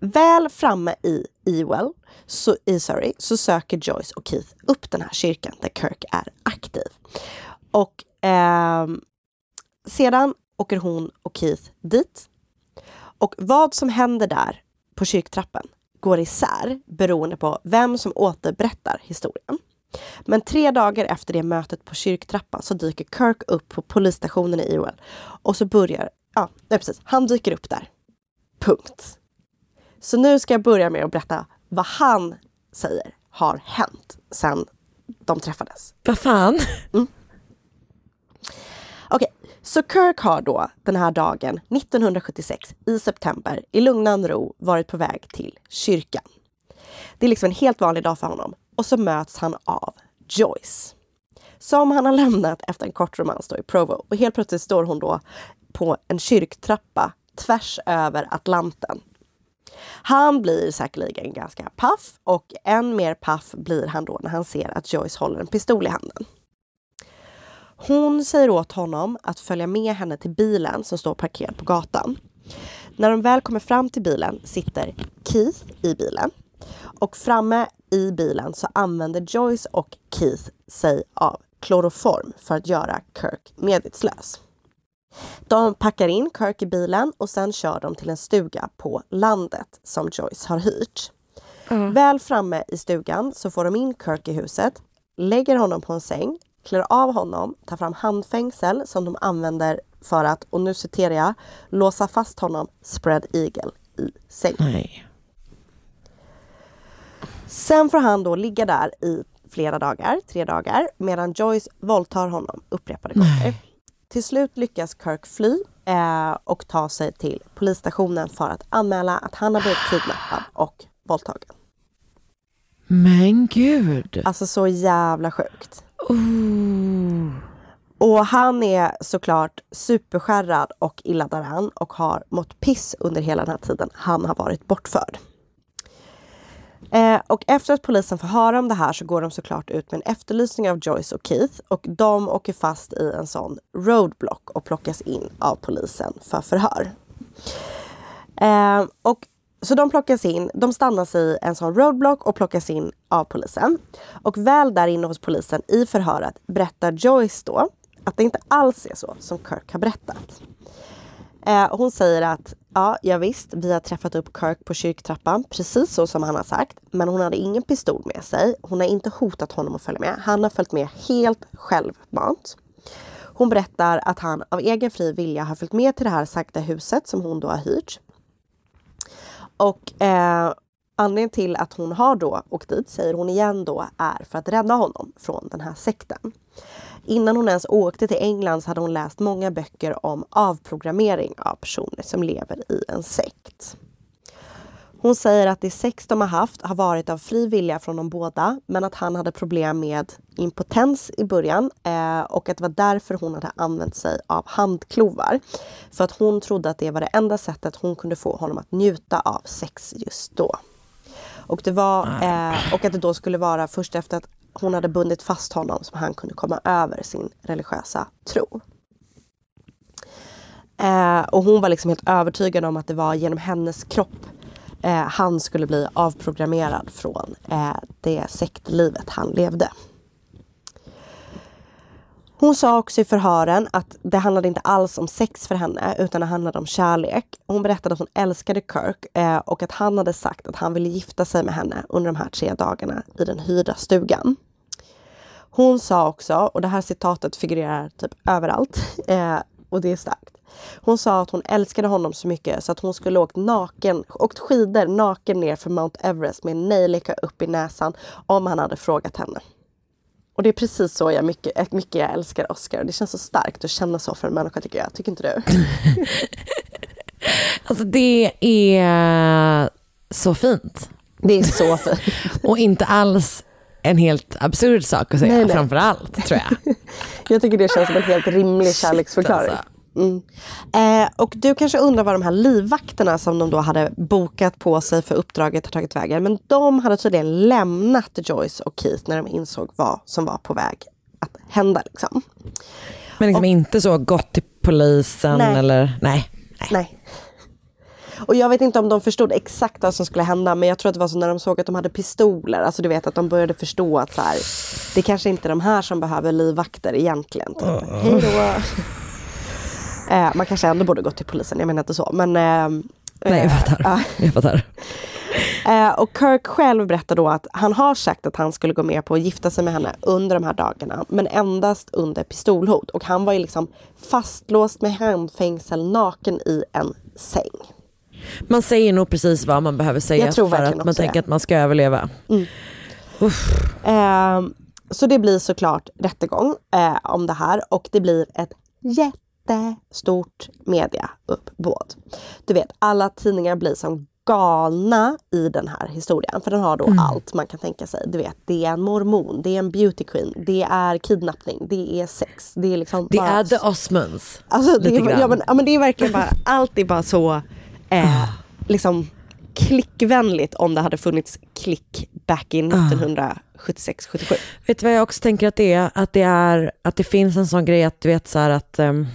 Väl framme i Ewell, så, i Surrey, så söker Joyce och Keith upp den här kyrkan där Kirk är aktiv. Och eh, sedan åker hon och Keith dit. Och vad som händer där på kyrktrappen går isär beroende på vem som återberättar historien. Men tre dagar efter det mötet på kyrktrappan så dyker Kirk upp på polisstationen i Ewell. Och så börjar, ja, nej, precis, han dyker upp där. Punkt. Så nu ska jag börja med att berätta vad han säger har hänt sedan de träffades. Vad fan? Okej, så Kirk har då den här dagen 1976 i september i lugnan ro varit på väg till kyrkan. Det är liksom en helt vanlig dag för honom och så möts han av Joyce. Som han har lämnat efter en kort romans i Provo och helt plötsligt står hon då på en kyrktrappa tvärs över Atlanten. Han blir säkerligen ganska paff och än mer paff blir han då när han ser att Joyce håller en pistol i handen. Hon säger åt honom att följa med henne till bilen som står parkerad på gatan. När de väl kommer fram till bilen sitter Keith i bilen Och framme i bilen så använder Joyce och Keith sig av kloroform för att göra Kirk medvetslös. De packar in Kirk i bilen och sen kör de till en stuga på landet som Joyce har hyrt. Väl framme i stugan så får de in Kirk i huset, lägger honom på en säng, klär av honom, tar fram handfängsel som de använder för att, och nu citerar jag, låsa fast honom spread eagle i sängen. Nej. Sen får han då ligga där i flera dagar, tre dagar, medan Joyce våldtar honom upprepade gånger. Till slut lyckas Kirk fly eh, och ta sig till polisstationen för att anmäla att han har blivit kidnappad och våldtagen. Men gud. Alltså så jävla sjukt. Oh. Och han är såklart superskärrad och illa däran och har mått piss under hela den här tiden han har varit bortförd. Eh, och efter att polisen får höra om det här så går de såklart ut med en efterlysning av Joyce och Keith och de åker fast i en sån roadblock och plockas in av polisen för förhör. Eh, och så de plockas in, de stannas i en sån roadblock och plockas in av polisen. Och väl där inne hos polisen i förhöret berättar Joyce då att det inte alls är så som Kirk har berättat. Eh, hon säger att ja, jag visst, vi har träffat upp Kirk på kyrktrappan, precis så som han har sagt. Men hon hade ingen pistol med sig. Hon har inte hotat honom att följa med. Han har följt med helt självmant. Hon berättar att han av egen fri vilja har följt med till det här sagda huset som hon då har hyrt. Och eh, anledningen till att hon har då åkt dit, säger hon igen då, är för att rädda honom från den här sekten. Innan hon ens åkte till England så hade hon läst många böcker om avprogrammering av personer som lever i en sekt. Hon säger att det sex de har haft har varit av fri vilja från de båda men att han hade problem med impotens i början eh, och att det var därför hon hade använt sig av handklovar. För att hon trodde att det var det enda sättet hon kunde få honom att njuta av sex just då. Och, det var, eh, och att det då skulle vara först efter att hon hade bundit fast honom så han kunde komma över sin religiösa tro. Eh, och hon var liksom helt övertygad om att det var genom hennes kropp eh, han skulle bli avprogrammerad från eh, det sektlivet han levde. Hon sa också i förhören att det handlade inte alls om sex för henne utan det handlade om kärlek. Hon berättade att hon älskade Kirk eh, och att han hade sagt att han ville gifta sig med henne under de här tre dagarna i den hyrda stugan. Hon sa också, och det här citatet figurerar typ överallt eh, och det är starkt. Hon sa att hon älskade honom så mycket så att hon skulle åkt naken, åkt skidor naken ner för Mount Everest med en nejlika upp i näsan om han hade frågat henne. Och det är precis så jag mycket, mycket jag älskar Oscar. Det känns så starkt att känna så för en människa tycker jag. Tycker inte du? Alltså det är så fint. Det är så fint. Och inte alls en helt absurd sak att säga, Nej, nej. framför allt tror jag. Jag tycker det känns som en helt rimlig kärleksförklaring. alltså. Mm. Eh, och du kanske undrar vad de här livvakterna som de då hade bokat på sig för uppdraget har tagit vägen. Men de hade tydligen lämnat Joyce och Keith när de insåg vad som var på väg att hända. Liksom. Men liksom inte så gått till polisen Nej. eller nej. Nej. Och jag vet inte om de förstod exakt vad som skulle hända men jag tror att det var så när de såg att de hade pistoler. Alltså du vet att de började förstå att så här, det kanske inte är de här som behöver livvakter egentligen. Typ. Hej då. Eh, man kanske ändå borde gå till polisen, jag menar inte så. Men, eh, Nej jag eh, fattar. ja. Jag fattar. Eh, och Kirk själv berättar då att han har sagt att han skulle gå med på att gifta sig med henne under de här dagarna. Men endast under pistolhot. Och han var ju liksom fastlåst med handfängsel naken i en säng. Man säger nog precis vad man behöver säga för att man tänker det. att man ska överleva. Eh, så det blir såklart rättegång eh, om det här och det blir ett jättestort mediauppbåd. Du vet, alla tidningar blir som galna i den här historien. För den har då allt man kan tänka sig. Du vet, det är en mormon, det är en beauty queen, det är kidnappning, det är sex. Det är liksom Det bara... är the Osmonds. Alltså, det, är, ja, men, ja, men det är verkligen bara, allt är bara så eh, liksom klickvänligt om det hade funnits klick back in 1976-77. Vet du vad jag också tänker att det är? Att det, är, att det finns en sån grej att du vet så här att ehm,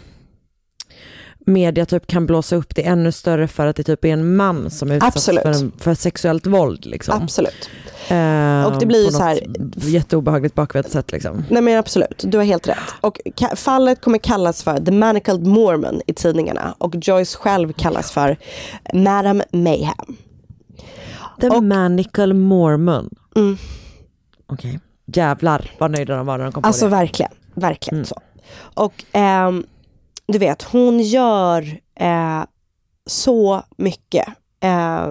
media typ kan blåsa upp det ännu större för att det typ är en man som är utsatt Absolut. för, en, för sexuellt våld. Liksom. Absolut. Eh, Och det blir ju på så här- Jätteobehagligt bakvänt sätt liksom. Nej men absolut, du har helt rätt. Och fallet kommer kallas för The Manacled Mormon i tidningarna och Joyce själv kallas för Madam Mayhem. The Manical Mormon. Mm. Okej. Jävlar vad nöjda de var när de kom Alltså på det. verkligen, verkligen så. Och ehm, du vet, hon gör eh, så mycket eh,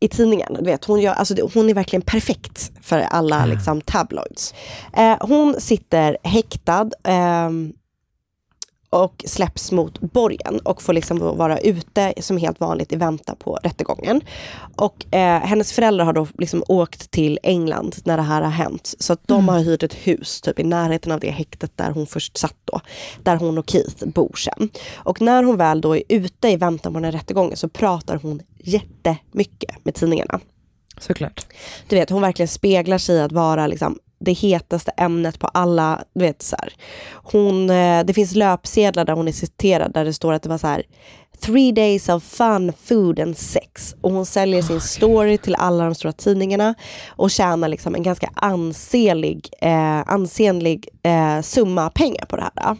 i tidningen. Du vet, hon, gör, alltså, hon är verkligen perfekt för alla liksom, tabloids. Eh, hon sitter häktad ehm, och släpps mot borgen och får liksom vara ute som helt vanligt i väntan på rättegången. Och eh, hennes föräldrar har då liksom åkt till England när det här har hänt. Så att de har hyrt ett hus typ i närheten av det häktet där hon först satt då. Där hon och Keith bor sen. Och när hon väl då är ute i väntan på den här rättegången så pratar hon jättemycket med tidningarna. Såklart. Du vet, hon verkligen speglar sig i att vara liksom det hetaste ämnet på alla, du vet så här. Hon, eh, det finns löpsedlar där hon är citerad där det står att det var så här Three days of fun, food and sex. Och hon säljer sin story till alla de stora tidningarna och tjänar liksom en ganska ansenlig, eh, ansenlig eh, summa pengar på det här.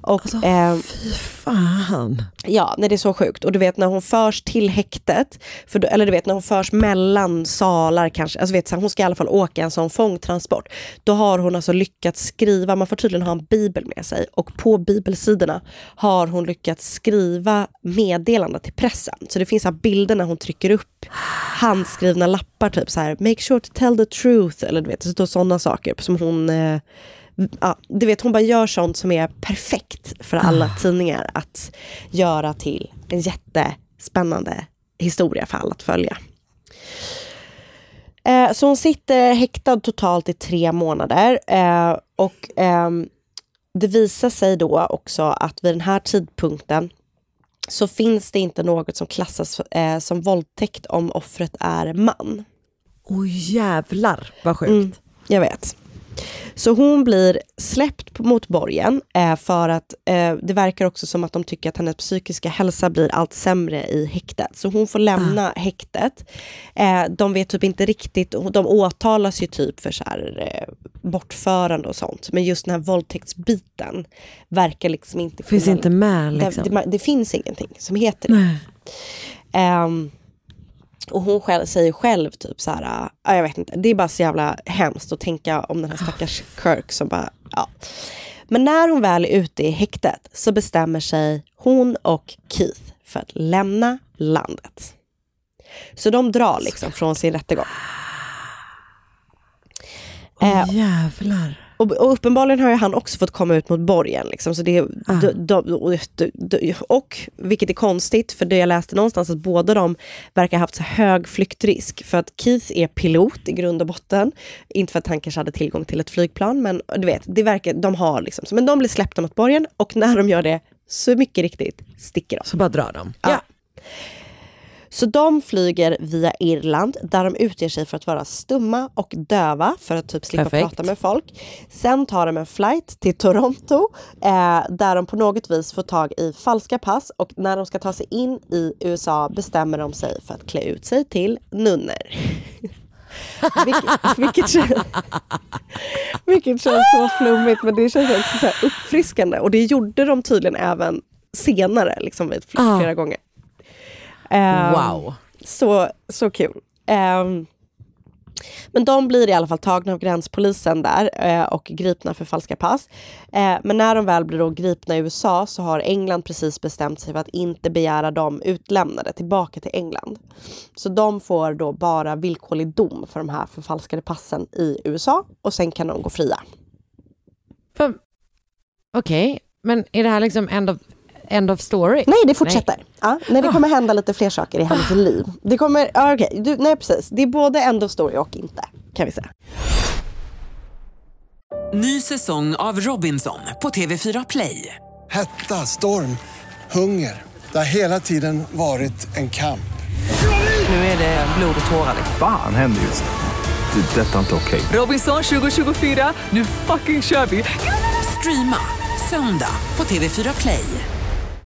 Och, eh, Fy fan. Ja, nej, det är så sjukt. Och du vet när hon förs till häktet, för eller du vet när hon förs mellan salar kanske, alltså vet, så här, hon ska i alla fall åka en sån fångtransport. Då har hon alltså lyckats skriva, man får tydligen ha en bibel med sig och på bibelsidorna har hon lyckats skriva meddelanden till pressen. Så det finns här bilder när hon trycker upp handskrivna lappar, typ så här make sure to tell the truth, eller du vet, så sådana saker som hon eh, ja, du vet, hon bara gör sånt som är perfekt för alla tidningar att göra till en jättespännande historia för alla att följa. Eh, så hon sitter häktad totalt i tre månader eh, och ehm, det visar sig då också att vid den här tidpunkten så finns det inte något som klassas eh, som våldtäkt om offret är man. Åh jävlar vad sjukt. Mm, jag vet. Så hon blir släppt mot borgen eh, för att eh, det verkar också som att de tycker att hennes psykiska hälsa blir allt sämre i häktet. Så hon får lämna häktet. Eh, de vet typ inte riktigt, de åtalas ju typ för så här, bortförande och sånt. Men just den här våldtäktsbiten verkar liksom inte Finns kunna- inte med liksom. det, det, det finns ingenting som heter det. Och hon själv, säger själv typ så här, ja, jag vet inte, det är bara så jävla hemskt att tänka om den här stackars Kirk som bara, ja. Men när hon väl är ute i häktet så bestämmer sig hon och Keith för att lämna landet. Så de drar liksom från sin rättegång. Åh Eh, jävlar. Och, och uppenbarligen har ju han också fått komma ut mot borgen. Liksom, så det, de, de, och, de, och, vilket är konstigt, för det jag läste någonstans att båda de verkar ha haft så hög flyktrisk. För att Keith är pilot i grund och botten. Inte för att han kanske hade tillgång till ett flygplan, men du vet, det verkar, de har liksom, men de blir släppta mot borgen och när de gör det, så mycket riktigt, sticker de. Så bara drar de. Ja. Så de flyger via Irland där de utger sig för att vara stumma och döva för att typ slippa Perfekt. prata med folk. Sen tar de en flight till Toronto eh, där de på något vis får tag i falska pass och när de ska ta sig in i USA bestämmer de sig för att klä ut sig till nunnor. vilket, vilket, känns, vilket känns så flummigt men det känns också så uppfriskande och det gjorde de tydligen även senare, liksom vid fl- Ah. flera gånger. Ehm, Wow. Så, så kul. Ehm, men de blir i alla fall tagna av gränspolisen där eh, och gripna för falska pass. Eh, men när de väl blir då gripna i USA så har England precis bestämt sig för att inte begära dem utlämnade tillbaka till England. Så de får då bara villkorlig dom för de här förfalskade passen i USA och sen kan de gå fria. Okej, men är det här liksom end of, end of story? Nej, det fortsätter. Ja, nej, det kommer hända lite fler saker i hennes liv. Det kommer, ja, okej, du, nej precis. Det är både end of story och inte, kan vi säga. Ny säsong av Robinson på TV4 Play. Hetta, storm, hunger. Det har hela tiden varit en kamp. Nu är det blod och tårar. Fan händer just nu. Det. är Detta är inte okej. Robinson 2024, nu fucking kör vi! Streama söndag på TV4 Play.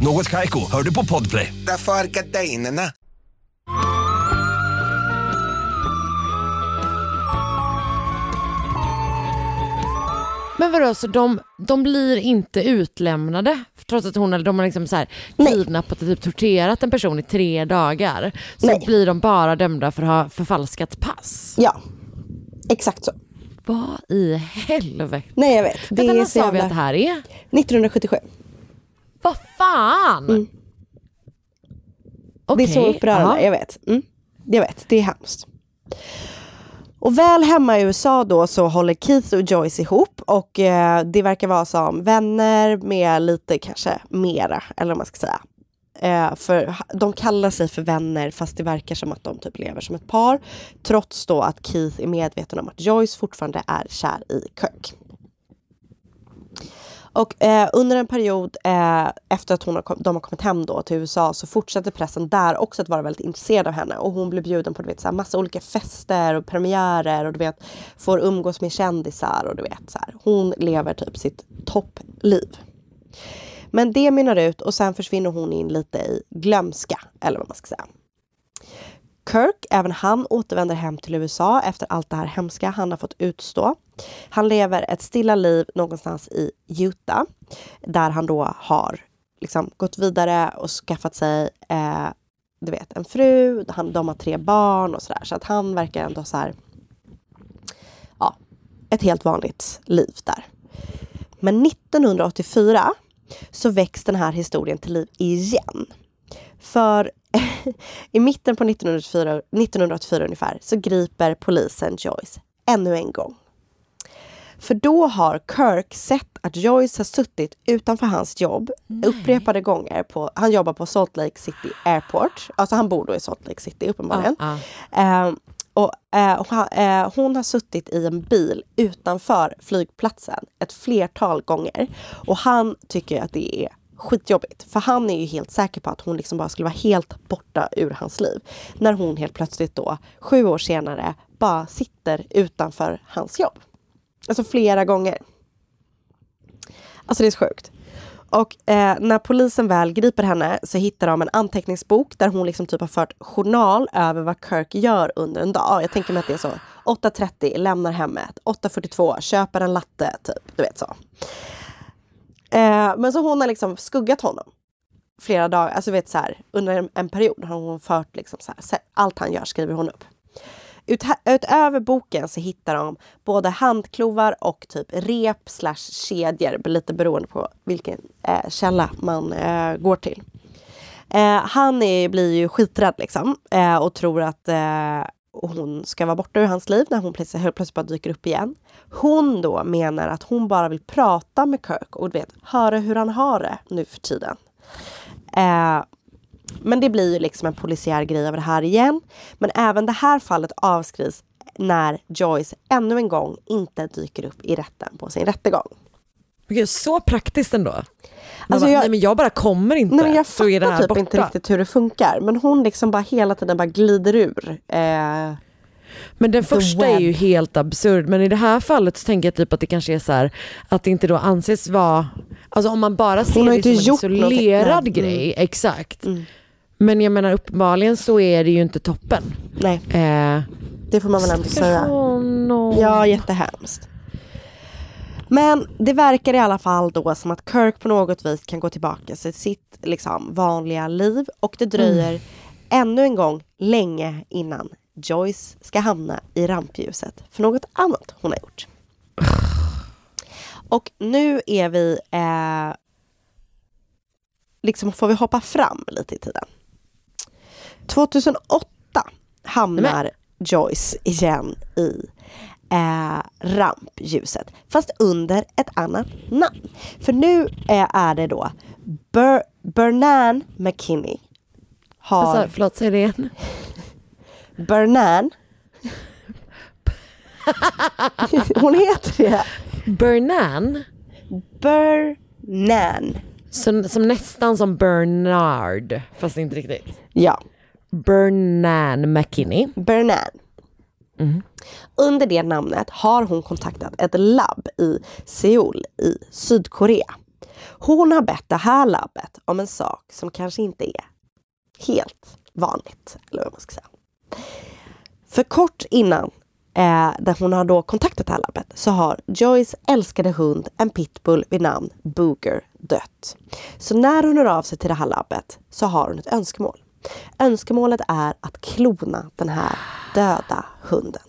Något Kaiko, hör du på Podplay. Därför är gardinerna. Men vadå, så de, de blir inte utlämnade trots att hon eller de har liksom så här kidnappat och typ torterat en person i tre dagar. Så Nej. blir de bara dömda för att ha förfalskat pass. Ja, exakt så. Vad i helvete? Nej jag vet. Det Vänta, är när så sa vi att det här är? 1977. Vad fan? Det är så upprörande, ja. jag vet. Mm. Jag vet, det är hemskt. Och väl hemma i USA då så håller Keith och Joyce ihop och eh, det verkar vara som vänner med lite kanske mera, eller vad man ska säga. Eh, för de kallar sig för vänner fast det verkar som att de typ lever som ett par. Trots då att Keith är medveten om att Joyce fortfarande är kär i Kirk. Och eh, under en period eh, efter att hon har, kom, de har kommit hem då till USA så fortsätter pressen där också att vara väldigt intresserad av henne. Och hon blir bjuden på du vet, så här, massa olika fester och premiärer och du vet, får umgås med kändisar och du vet så här. Hon lever typ sitt toppliv. Men det mynnar ut och sen försvinner hon in lite i glömska, eller vad man ska säga. Kirk, även han återvänder hem till USA efter allt det här hemska han har fått utstå. Han lever ett stilla liv någonstans i Utah där han då har liksom gått vidare och skaffat sig eh, du vet, en fru, han, de har tre barn och sådär. Så att han verkar ändå så här, ja, ett helt vanligt liv där. Men 1984 så väcks den här historien till liv igen. För i mitten på 1984, 1984 ungefär så griper polisen Joyce ännu en gång. För då har Kirk sett att Joyce har suttit utanför hans jobb upprepade gånger. På, han jobbar på Salt Lake City Airport. Alltså han bor då i Salt Lake City uppenbarligen. Eh, och, eh, och eh, hon har suttit i en bil utanför flygplatsen ett flertal gånger. Och han tycker att det är skitjobbigt. För han är ju helt säker på att hon liksom bara skulle vara helt borta ur hans liv. När hon helt plötsligt då, sju år senare, bara sitter utanför hans jobb. Alltså flera gånger. Alltså det är så sjukt. Och eh, när polisen väl griper henne så hittar de en anteckningsbok där hon liksom typ har fört journal över vad Kirk gör under en dag. Jag tänker mig att det är så. 8.30, lämnar hemmet. 8.42, köper en latte, typ. Du vet så. Eh, men så hon har liksom skuggat honom flera dagar, alltså vet så här, under en, en period har hon fört liksom så här, allt han gör skriver hon upp. Ut, utöver boken så hittar de både handklovar och typ rep slash kedjor, lite beroende på vilken eh, källa man eh, går till. Eh, han är, blir ju skiträdd liksom eh, och tror att eh, hon ska vara borta ur hans liv när hon plötsligt, helt plötsligt bara dyker upp igen. Hon då menar att hon bara vill prata med Kirk och vet, höra hur han har det nu för tiden. Eh, men det blir ju liksom en polisiär grej av det här igen. Men även det här fallet avskrivs när Joyce ännu en gång inte dyker upp i rätten på sin rättegång. Men Gud, så praktiskt ändå. Alltså bara, jag- nej men jag bara kommer inte. Nej, men jag så är det fattar här typ borta. inte riktigt hur det funkar. Men hon liksom bara hela tiden bara glider ur. Eh, Men den första är ju web. helt absurd. Men i det här fallet så tänker jag typ att det kanske är så här att det inte då anses vara, alltså om man bara ser det som en isolerad Nej. grej, Mm. exakt. Men jag menar uppenbarligen så är det ju inte toppen. nej, Eh, det får man väl ändå säga. honom. Ja, jättehemskt. Men det verkar i alla fall då som att Kirk på något vis kan gå tillbaka till sitt liksom, vanliga liv och det dröjer ännu en gång länge innan Joyce ska hamna i rampljuset för något annat hon har gjort. Och nu är vi... Eh, liksom får vi hoppa fram lite i tiden. 2008 hamnar Joyce igen i eh, rampljuset. Fast under ett annat namn. För nu eh, är det då Ber- Bernan McKinney har... Alltså, förlåt, säg det igen. Bernan. Hon heter det. Bernan? Bernan. Som, som nästan som Bernard, fast inte riktigt. Ja. Bernan McKinney. Bernan. Mm. Under det namnet har hon kontaktat ett labb i Seoul i Sydkorea. Hon har bett det här labbet om en sak som kanske inte är helt vanligt. Eller vad man ska säga. För kort innan eh, där hon har då kontaktat det här labbet så har Joyce älskade hund, en pitbull vid namn Booger, dött. Så när hon hör av sig till det här labbet så har hon ett önskemål. Önskemålet är att klona den här döda hunden.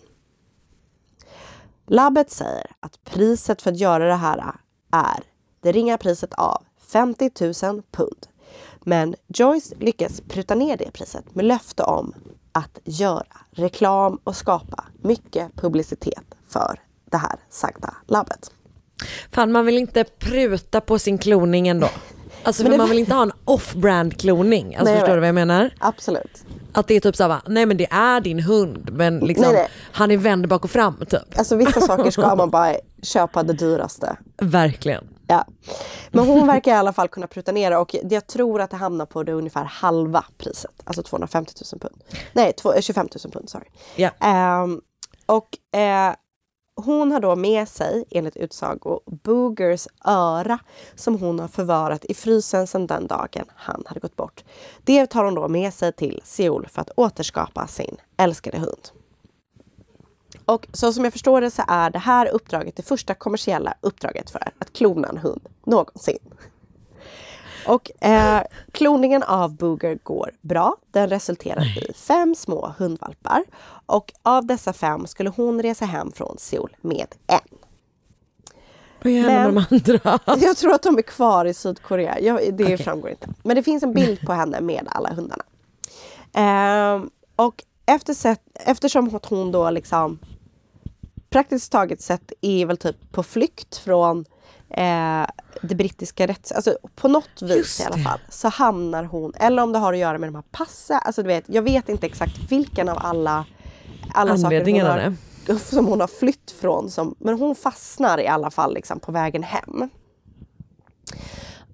Labbet säger att priset för att göra det här är det ringa priset av 50 000 pund. Men Joyce lyckas pruta ner det priset med löfte om att göra reklam och skapa mycket publicitet för det här sagda labbet. Fan, man vill inte pruta på sin kloning ändå. Alltså för det- man vill inte ha en off-brand kloning. Alltså Nej, förstår du vad jag menar? Absolut. Att det är typ såhär, nej men det är din hund men liksom Nej, nej. han är vänd bak och fram typ. Alltså vissa saker ska man bara köpa det dyraste. Verkligen. Ja. Men hon verkar i alla fall kunna pruta ner och jag tror att det hamnar på det ungefär halva priset. Alltså 250 000 pund. Nej, två- eh, 25 000 pund, sorry. Ja. Ehm, och eh, hon har då med sig, enligt utsago, Boogers öra som hon har förvarat i frysen sedan den dagen han hade gått bort. Det tar hon då med sig till Seoul för att återskapa sin älskade hund. Och så som jag förstår det så är det här uppdraget det första kommersiella uppdraget för att klona en hund någonsin. Och eh, kloningen av Booger går bra. Den resulterar i fem små hundvalpar. Och av dessa fem skulle hon resa hem från Seoul med en. Vad gör med de andra? Jag tror att de är kvar i Sydkorea. Jag, det Okej. framgår inte. Men det finns en bild på henne med alla hundarna. Ehm, och efter sett, eftersom hon då liksom praktiskt taget sett är väl typ på flykt från eh, det brittiska rätts... Alltså på något vis i alla fall så hamnar hon, eller om det har att göra med de här passen, alltså du vet, jag vet inte exakt vilken av alla, alla saker hon Anledningarna har, som hon har flytt från. Som, men hon fastnar i alla fall liksom på vägen hem.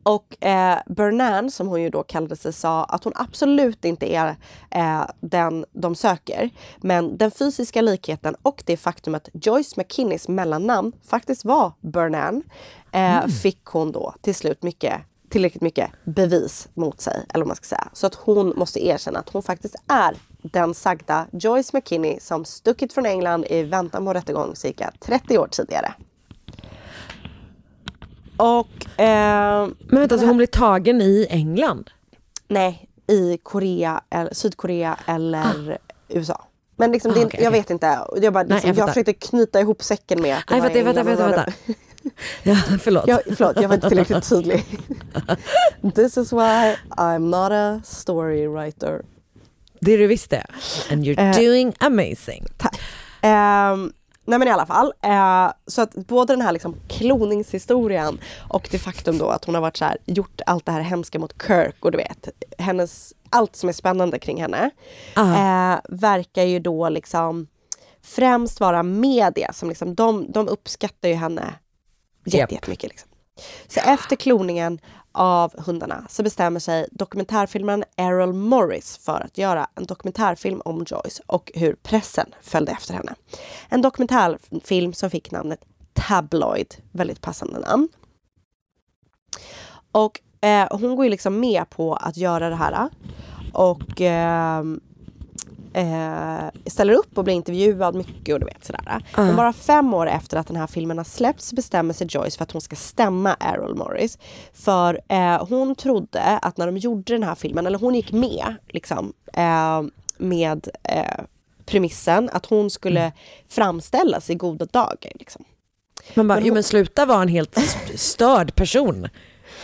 Och eh, Bernan, som hon ju då kallade sig, sa att hon absolut inte är eh, den de söker. Men den fysiska likheten och det faktum att Joyce McKinneys mellannamn faktiskt var Bernan eh, fick hon då till slut mycket, tillräckligt mycket bevis mot sig. Eller vad man ska säga. Så att hon måste erkänna att hon faktiskt är den sagda Joyce McKinney som stuckit från England i väntan på rättegång cirka 30 år tidigare. Och... Eh, Men vänta, så hon blir tagen i England? Nej, i Korea, eller, Sydkorea eller USA. Men liksom, Ah, okej, jag okej. vet inte. Jag, bara, Nej, liksom, jag jag, fattar. försökte knyta ihop säcken med att det Nej, var vänta, vänta, England vänta, var vänta. Ja, förlåt. Jag, förlåt, jag var inte tillräckligt tydlig. This is why I'm not a story writer. Det är du visst det. And you're Eh, doing amazing. Tack. Ehm, nej men i alla fall. eh, så att både den här liksom kloningshistorien och det faktum då att hon har varit så här, gjort allt det här hemska mot Kirk och du vet, hennes, allt som är spännande kring henne. Eh, verkar ju då liksom främst vara media som liksom, de, de uppskattar ju henne jättemycket. Liksom. Så efter kloningen av hundarna så bestämmer sig dokumentärfilmaren Errol Morris för att göra en dokumentärfilm om Joyce och hur pressen följde efter henne. En dokumentärfilm som fick namnet Tabloid, väldigt passande namn. Och eh, hon går ju liksom med på att göra det här. Och eh, eh, ställer upp och blir intervjuad mycket och du vet sådär. Men Ja. bara fem år efter att den här filmen har släppts bestämmer sig Joyce för att hon ska stämma Errol Morris. För eh, hon trodde att när de gjorde den här filmen, eller hon gick med liksom eh, med eh, premissen att hon skulle framställas i goda dagar. Liksom. Man bara, Men jo hon- men sluta vara en helt st- störd person.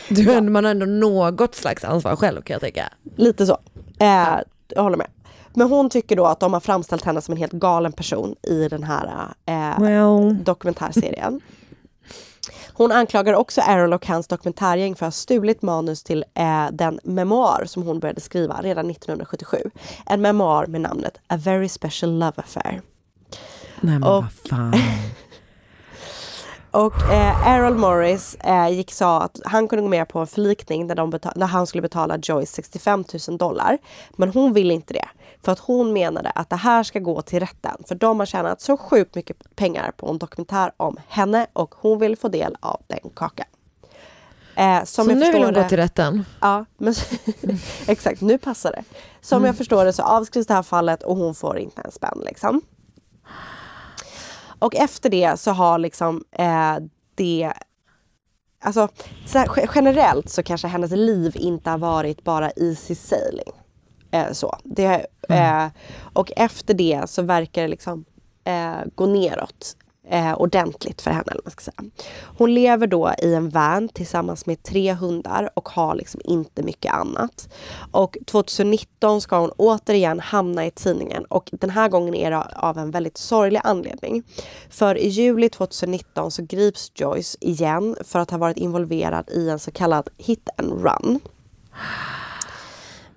Du, är- Man har ändå något slags ansvar själv kan jag tänka. Lite så. Eh, jag håller med. Men hon tycker då att de har framställt henne som en helt galen person i den här eh, Well. dokumentärserien. Hon anklagar också Errol och hans dokumentärgäng för att ha stulit manus till eh, den memoar som hon började skriva redan 1977. En memoar med namnet A Very Special Love Affair. Nej men Och- vad fan. Och eh, Errol Morris eh, gick sa att han kunde gå med på en förlikning där, de betal- där han skulle betala Joyce 65 000 dollar. Men hon ville inte det. För att hon menade att det här ska gå till rätten. För de har tjänat så sjukt mycket pengar på en dokumentär om henne och hon vill få del av den kakan. Eh, Så nu vill hon gå det- till rätten? Ja, men exakt. Nu passar det. Som Mm. jag förstår det så avskrivs det här fallet och hon får inte en spänn. Liksom. Och efter det så har liksom eh, det... Alltså så här, ge- generellt så kanske hennes liv inte har varit bara easy sailing. Eh, så. Det, eh, och efter det så verkar det liksom eh, gå neråt eh, ordentligt för henne. Eller man ska säga. Hon lever då i en van tillsammans med tre hundar och har liksom inte mycket annat. Och 2019 ska hon återigen hamna i tidningen och den här gången är det av en väldigt sorglig anledning. För i juli 2019 så grips Joyce igen för att ha varit involverad i en så kallad hit and run.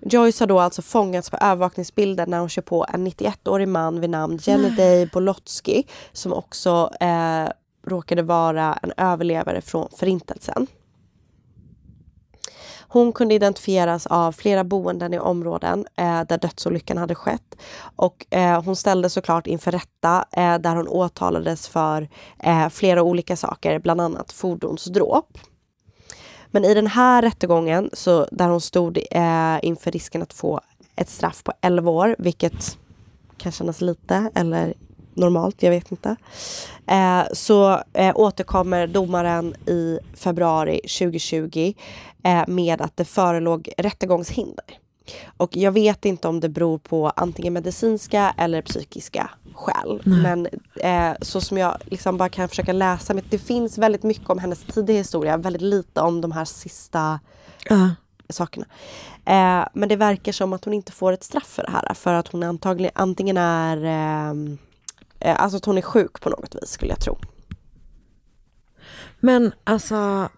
Joyce har då alltså fångats på övervakningsbilder när hon kör på en 91-årig man vid namn Jenny Bolotsky som också eh, råkade vara en överlevare från förintelsen. Hon kunde identifieras av flera boenden i områden eh, där dödsolyckan hade skett. Och eh, hon ställdes såklart inför rätta eh, där hon åtalades för eh, flera olika saker, bland annat fordonsdråp. Men i den här rättegången, så där hon stod eh, inför risken att få ett straff på 11 år, vilket kan kännas lite eller normalt, jag vet inte. Eh, så eh, återkommer domaren i februari 2020 eh, med att det förelåg rättegångshinder. Och jag vet inte om det beror på antingen medicinska eller psykiska skäl. Nej. Men eh, så som jag liksom bara kan försöka läsa, men det finns väldigt mycket om hennes tidiga historia, väldigt lite om de här sista Ja. sakerna. Eh, men det verkar som att hon inte får ett straff för det här. För att hon antagligen antingen är... ehm, Eh, alltså att hon är sjuk på något vis skulle jag tro. Men alltså,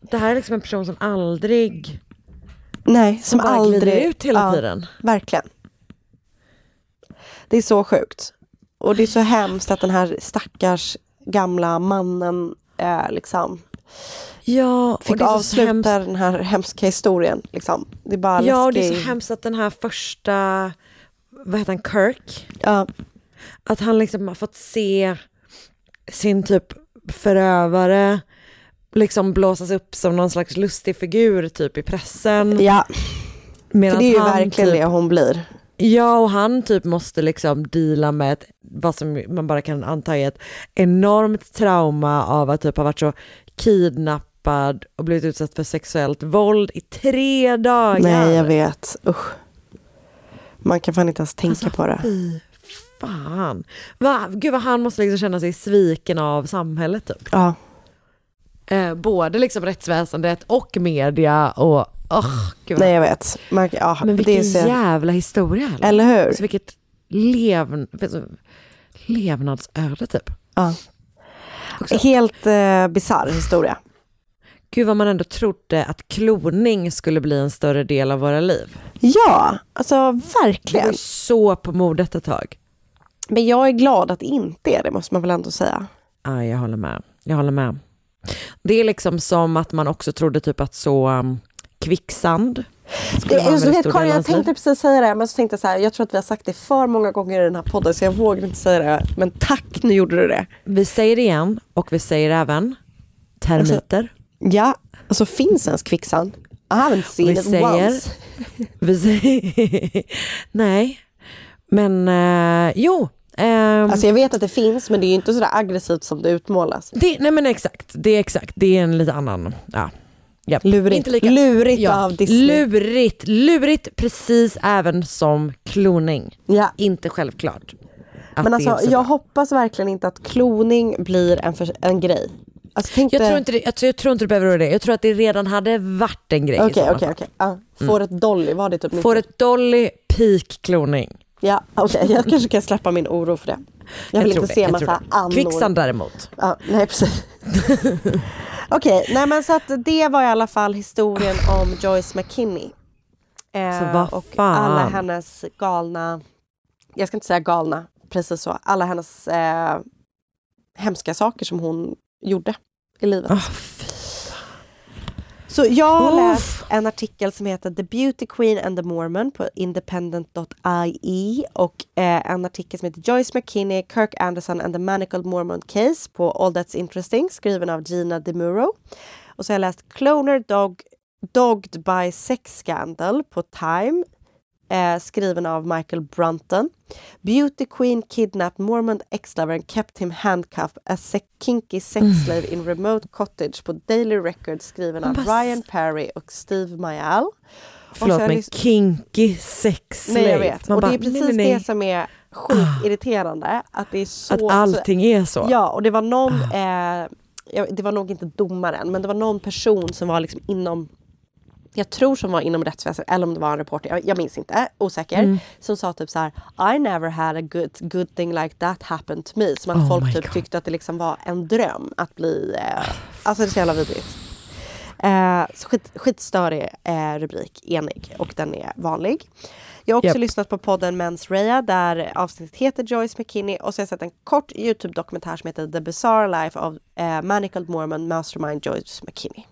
det här är liksom en person som aldrig... Nej, Som som, bara aldrig... glider ut hela tiden. Verkligen. Det är så sjukt. Och det är så hemskt att den här stackars gamla mannen eh, liksom Ja, och fick det är så avsluta hemskt. den här hemska historien. Liksom. Det är bara Ja, och det är så hemskt att den här första, vad heter han, Kirk? Ja. Att han liksom har fått se sin typ förövare liksom blåsas upp som någon slags lustig figur typ i pressen. Ja, Medan för det är ju han verkligen typ, det hon blir. Ja, och han typ måste liksom deala med ett, vad som man bara kan anta är ett enormt trauma av att typ ha varit så kidnappad och blivit utsatt för sexuellt våld i tre dagar. Nej, jag vet. Usch. Man kan fan inte ens tänka på det. Fy fan. Va? Gud vad han måste liksom känna sig sviken av samhället typ. Ja. Eh, både liksom rättsväsendet och media och oh, gud. Nej, jag vet. Man, ja, Men det vilken är så- jävla historia. Eller, Eller hur? Alltså, vilket levn, levnadsöde typ. Ja. Helt eh, bisarr historia. Gud vad man ändå trodde att kloning skulle bli en större del av våra liv. Ja, alltså Det var verkligen. så på modet ett tag. Men jag är glad att det inte är det, måste man väl ändå säga. Ja, jag håller med. Jag håller med. Det är liksom som att man också trodde typ att så um, kvicksand en Jag, väldigt vet, Karin, jag tänkte precis säga det, men så tänkte jag så här, jag tror att vi har sagt det för många gånger i den här podden, så jag vågar inte säga det. Men tack, nu gjorde du det. Vi säger det igen och vi säger även termiter. Ja, alltså finns ens kvicksand? I haven't seen vi it säger, once. vi säger, nej, men eh, jo. Ehm, Alltså jag vet att det finns, men det är ju inte så aggressivt som det utmålas. det, nej men exakt, det är exakt, det är en lite annan, ja. ja. Lurigt. Inte lika, Lurigt av Disney. Lurigt, lurigt precis även som kloning. Ja. Inte självklart. Men alltså, så jag bra. hoppas verkligen inte att kloning blir en, för, en grej. Alltså, tänk jag, tror inte det, jag, tror, jag tror inte det behöver vara det, jag tror att det redan hade varit en grej Okej, okej, okej. Ja, Får ett Dolly, var det typ Får ett Dolly, peak kloning. Ja, okej. Jag kanske kan släppa min oro för det. Jag vill tror inte det, se jag massa det. annor. Kvicksand däremot. Ja, nej, precis. Okej, nej men så att det var i alla fall historien om Joyce McKinney. Eh, och alla hennes galna, jag ska inte säga galna, precis så, alla hennes eh, hemska saker som hon gjorde i livet. Ah, Så jag har läst en artikel som heter The Beauty Queen and the Mormon på independent.ie och eh, en artikel som heter Joyce McKinney, Kirk Anderson and the Manacled Mormon Case på All That's Interesting skriven av Gina DeMuro. Och så har jag läst Cloner Dog, Dogged by Sex Scandal på Time eh, skriven av Michael Brunton. Beauty Queen kidnapped Mormon ex-lover and kept him handcuffed as a kinky sex Mm. slave in remote cottage på Daily Record skriven av Ryan Perry och Steve Mayall. Förlåt men kinky sex Nej jag slave. vet. Man och bara, det är precis nej, nej, det som är skitirriterande. Att det är så... Att allting är så. Ja, och det var någon, eh, ja, det var nog inte domaren, men det var någon person som var liksom inom jag tror som var inom rättsväsendet, eller om det var en reporter, jag, jag minns inte, osäker. Mm. Som sa typ så här: I never had a good, good thing like that happen to me. Som att Oh folk typ God. tyckte att det liksom var en dröm att bli... Eh, alltså det är så jävla vidrigt. Eh, så skit, skitstörig eh, rubrik, enig, och den är vanlig. Jag har också Japp. lyssnat på podden Mens Rea där avsnittet heter Joyce McKinney och så har jag sett en kort Youtube-dokumentär som heter The Bizarre Life of eh, Manacled Mormon Mastermind Joyce McKinney.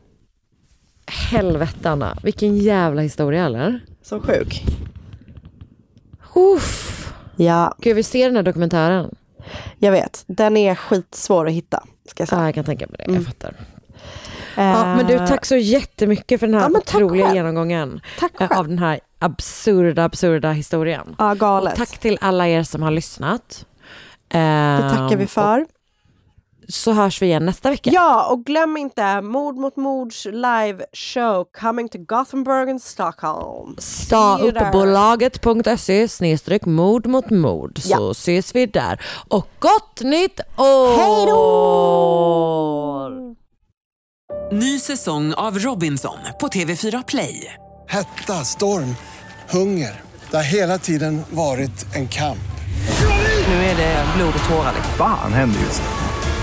Helvete Anna, vilken jävla historia eller? Så sjuk. Uff. Ja. Gud vi ser den här dokumentären. Jag vet, den är skitsvår att hitta. Ska jag säga. Ja, jag kan tänka mig det, Mm. jag fattar. Ja, men du, tack så jättemycket för den här Ja, otroliga själv. genomgången av den här absurda, absurda historien. Ja, galet. Och tack till alla er som har lyssnat. Det tackar vi för. Så hörs vi igen nästa vecka. Ja, och glöm inte Mord mot mords live show coming to Gothenburg and Stockholm. Sta See you there. uppbolaget.se snedstreck mord mot mord så Ja. ses vi där. Och gott nytt år! Hej då! Ny säsong av Robinson på TV4 Play. Hetta, storm, hunger. Det har hela tiden varit en kamp. Nu är det blod och tårar. Fan händer just nu.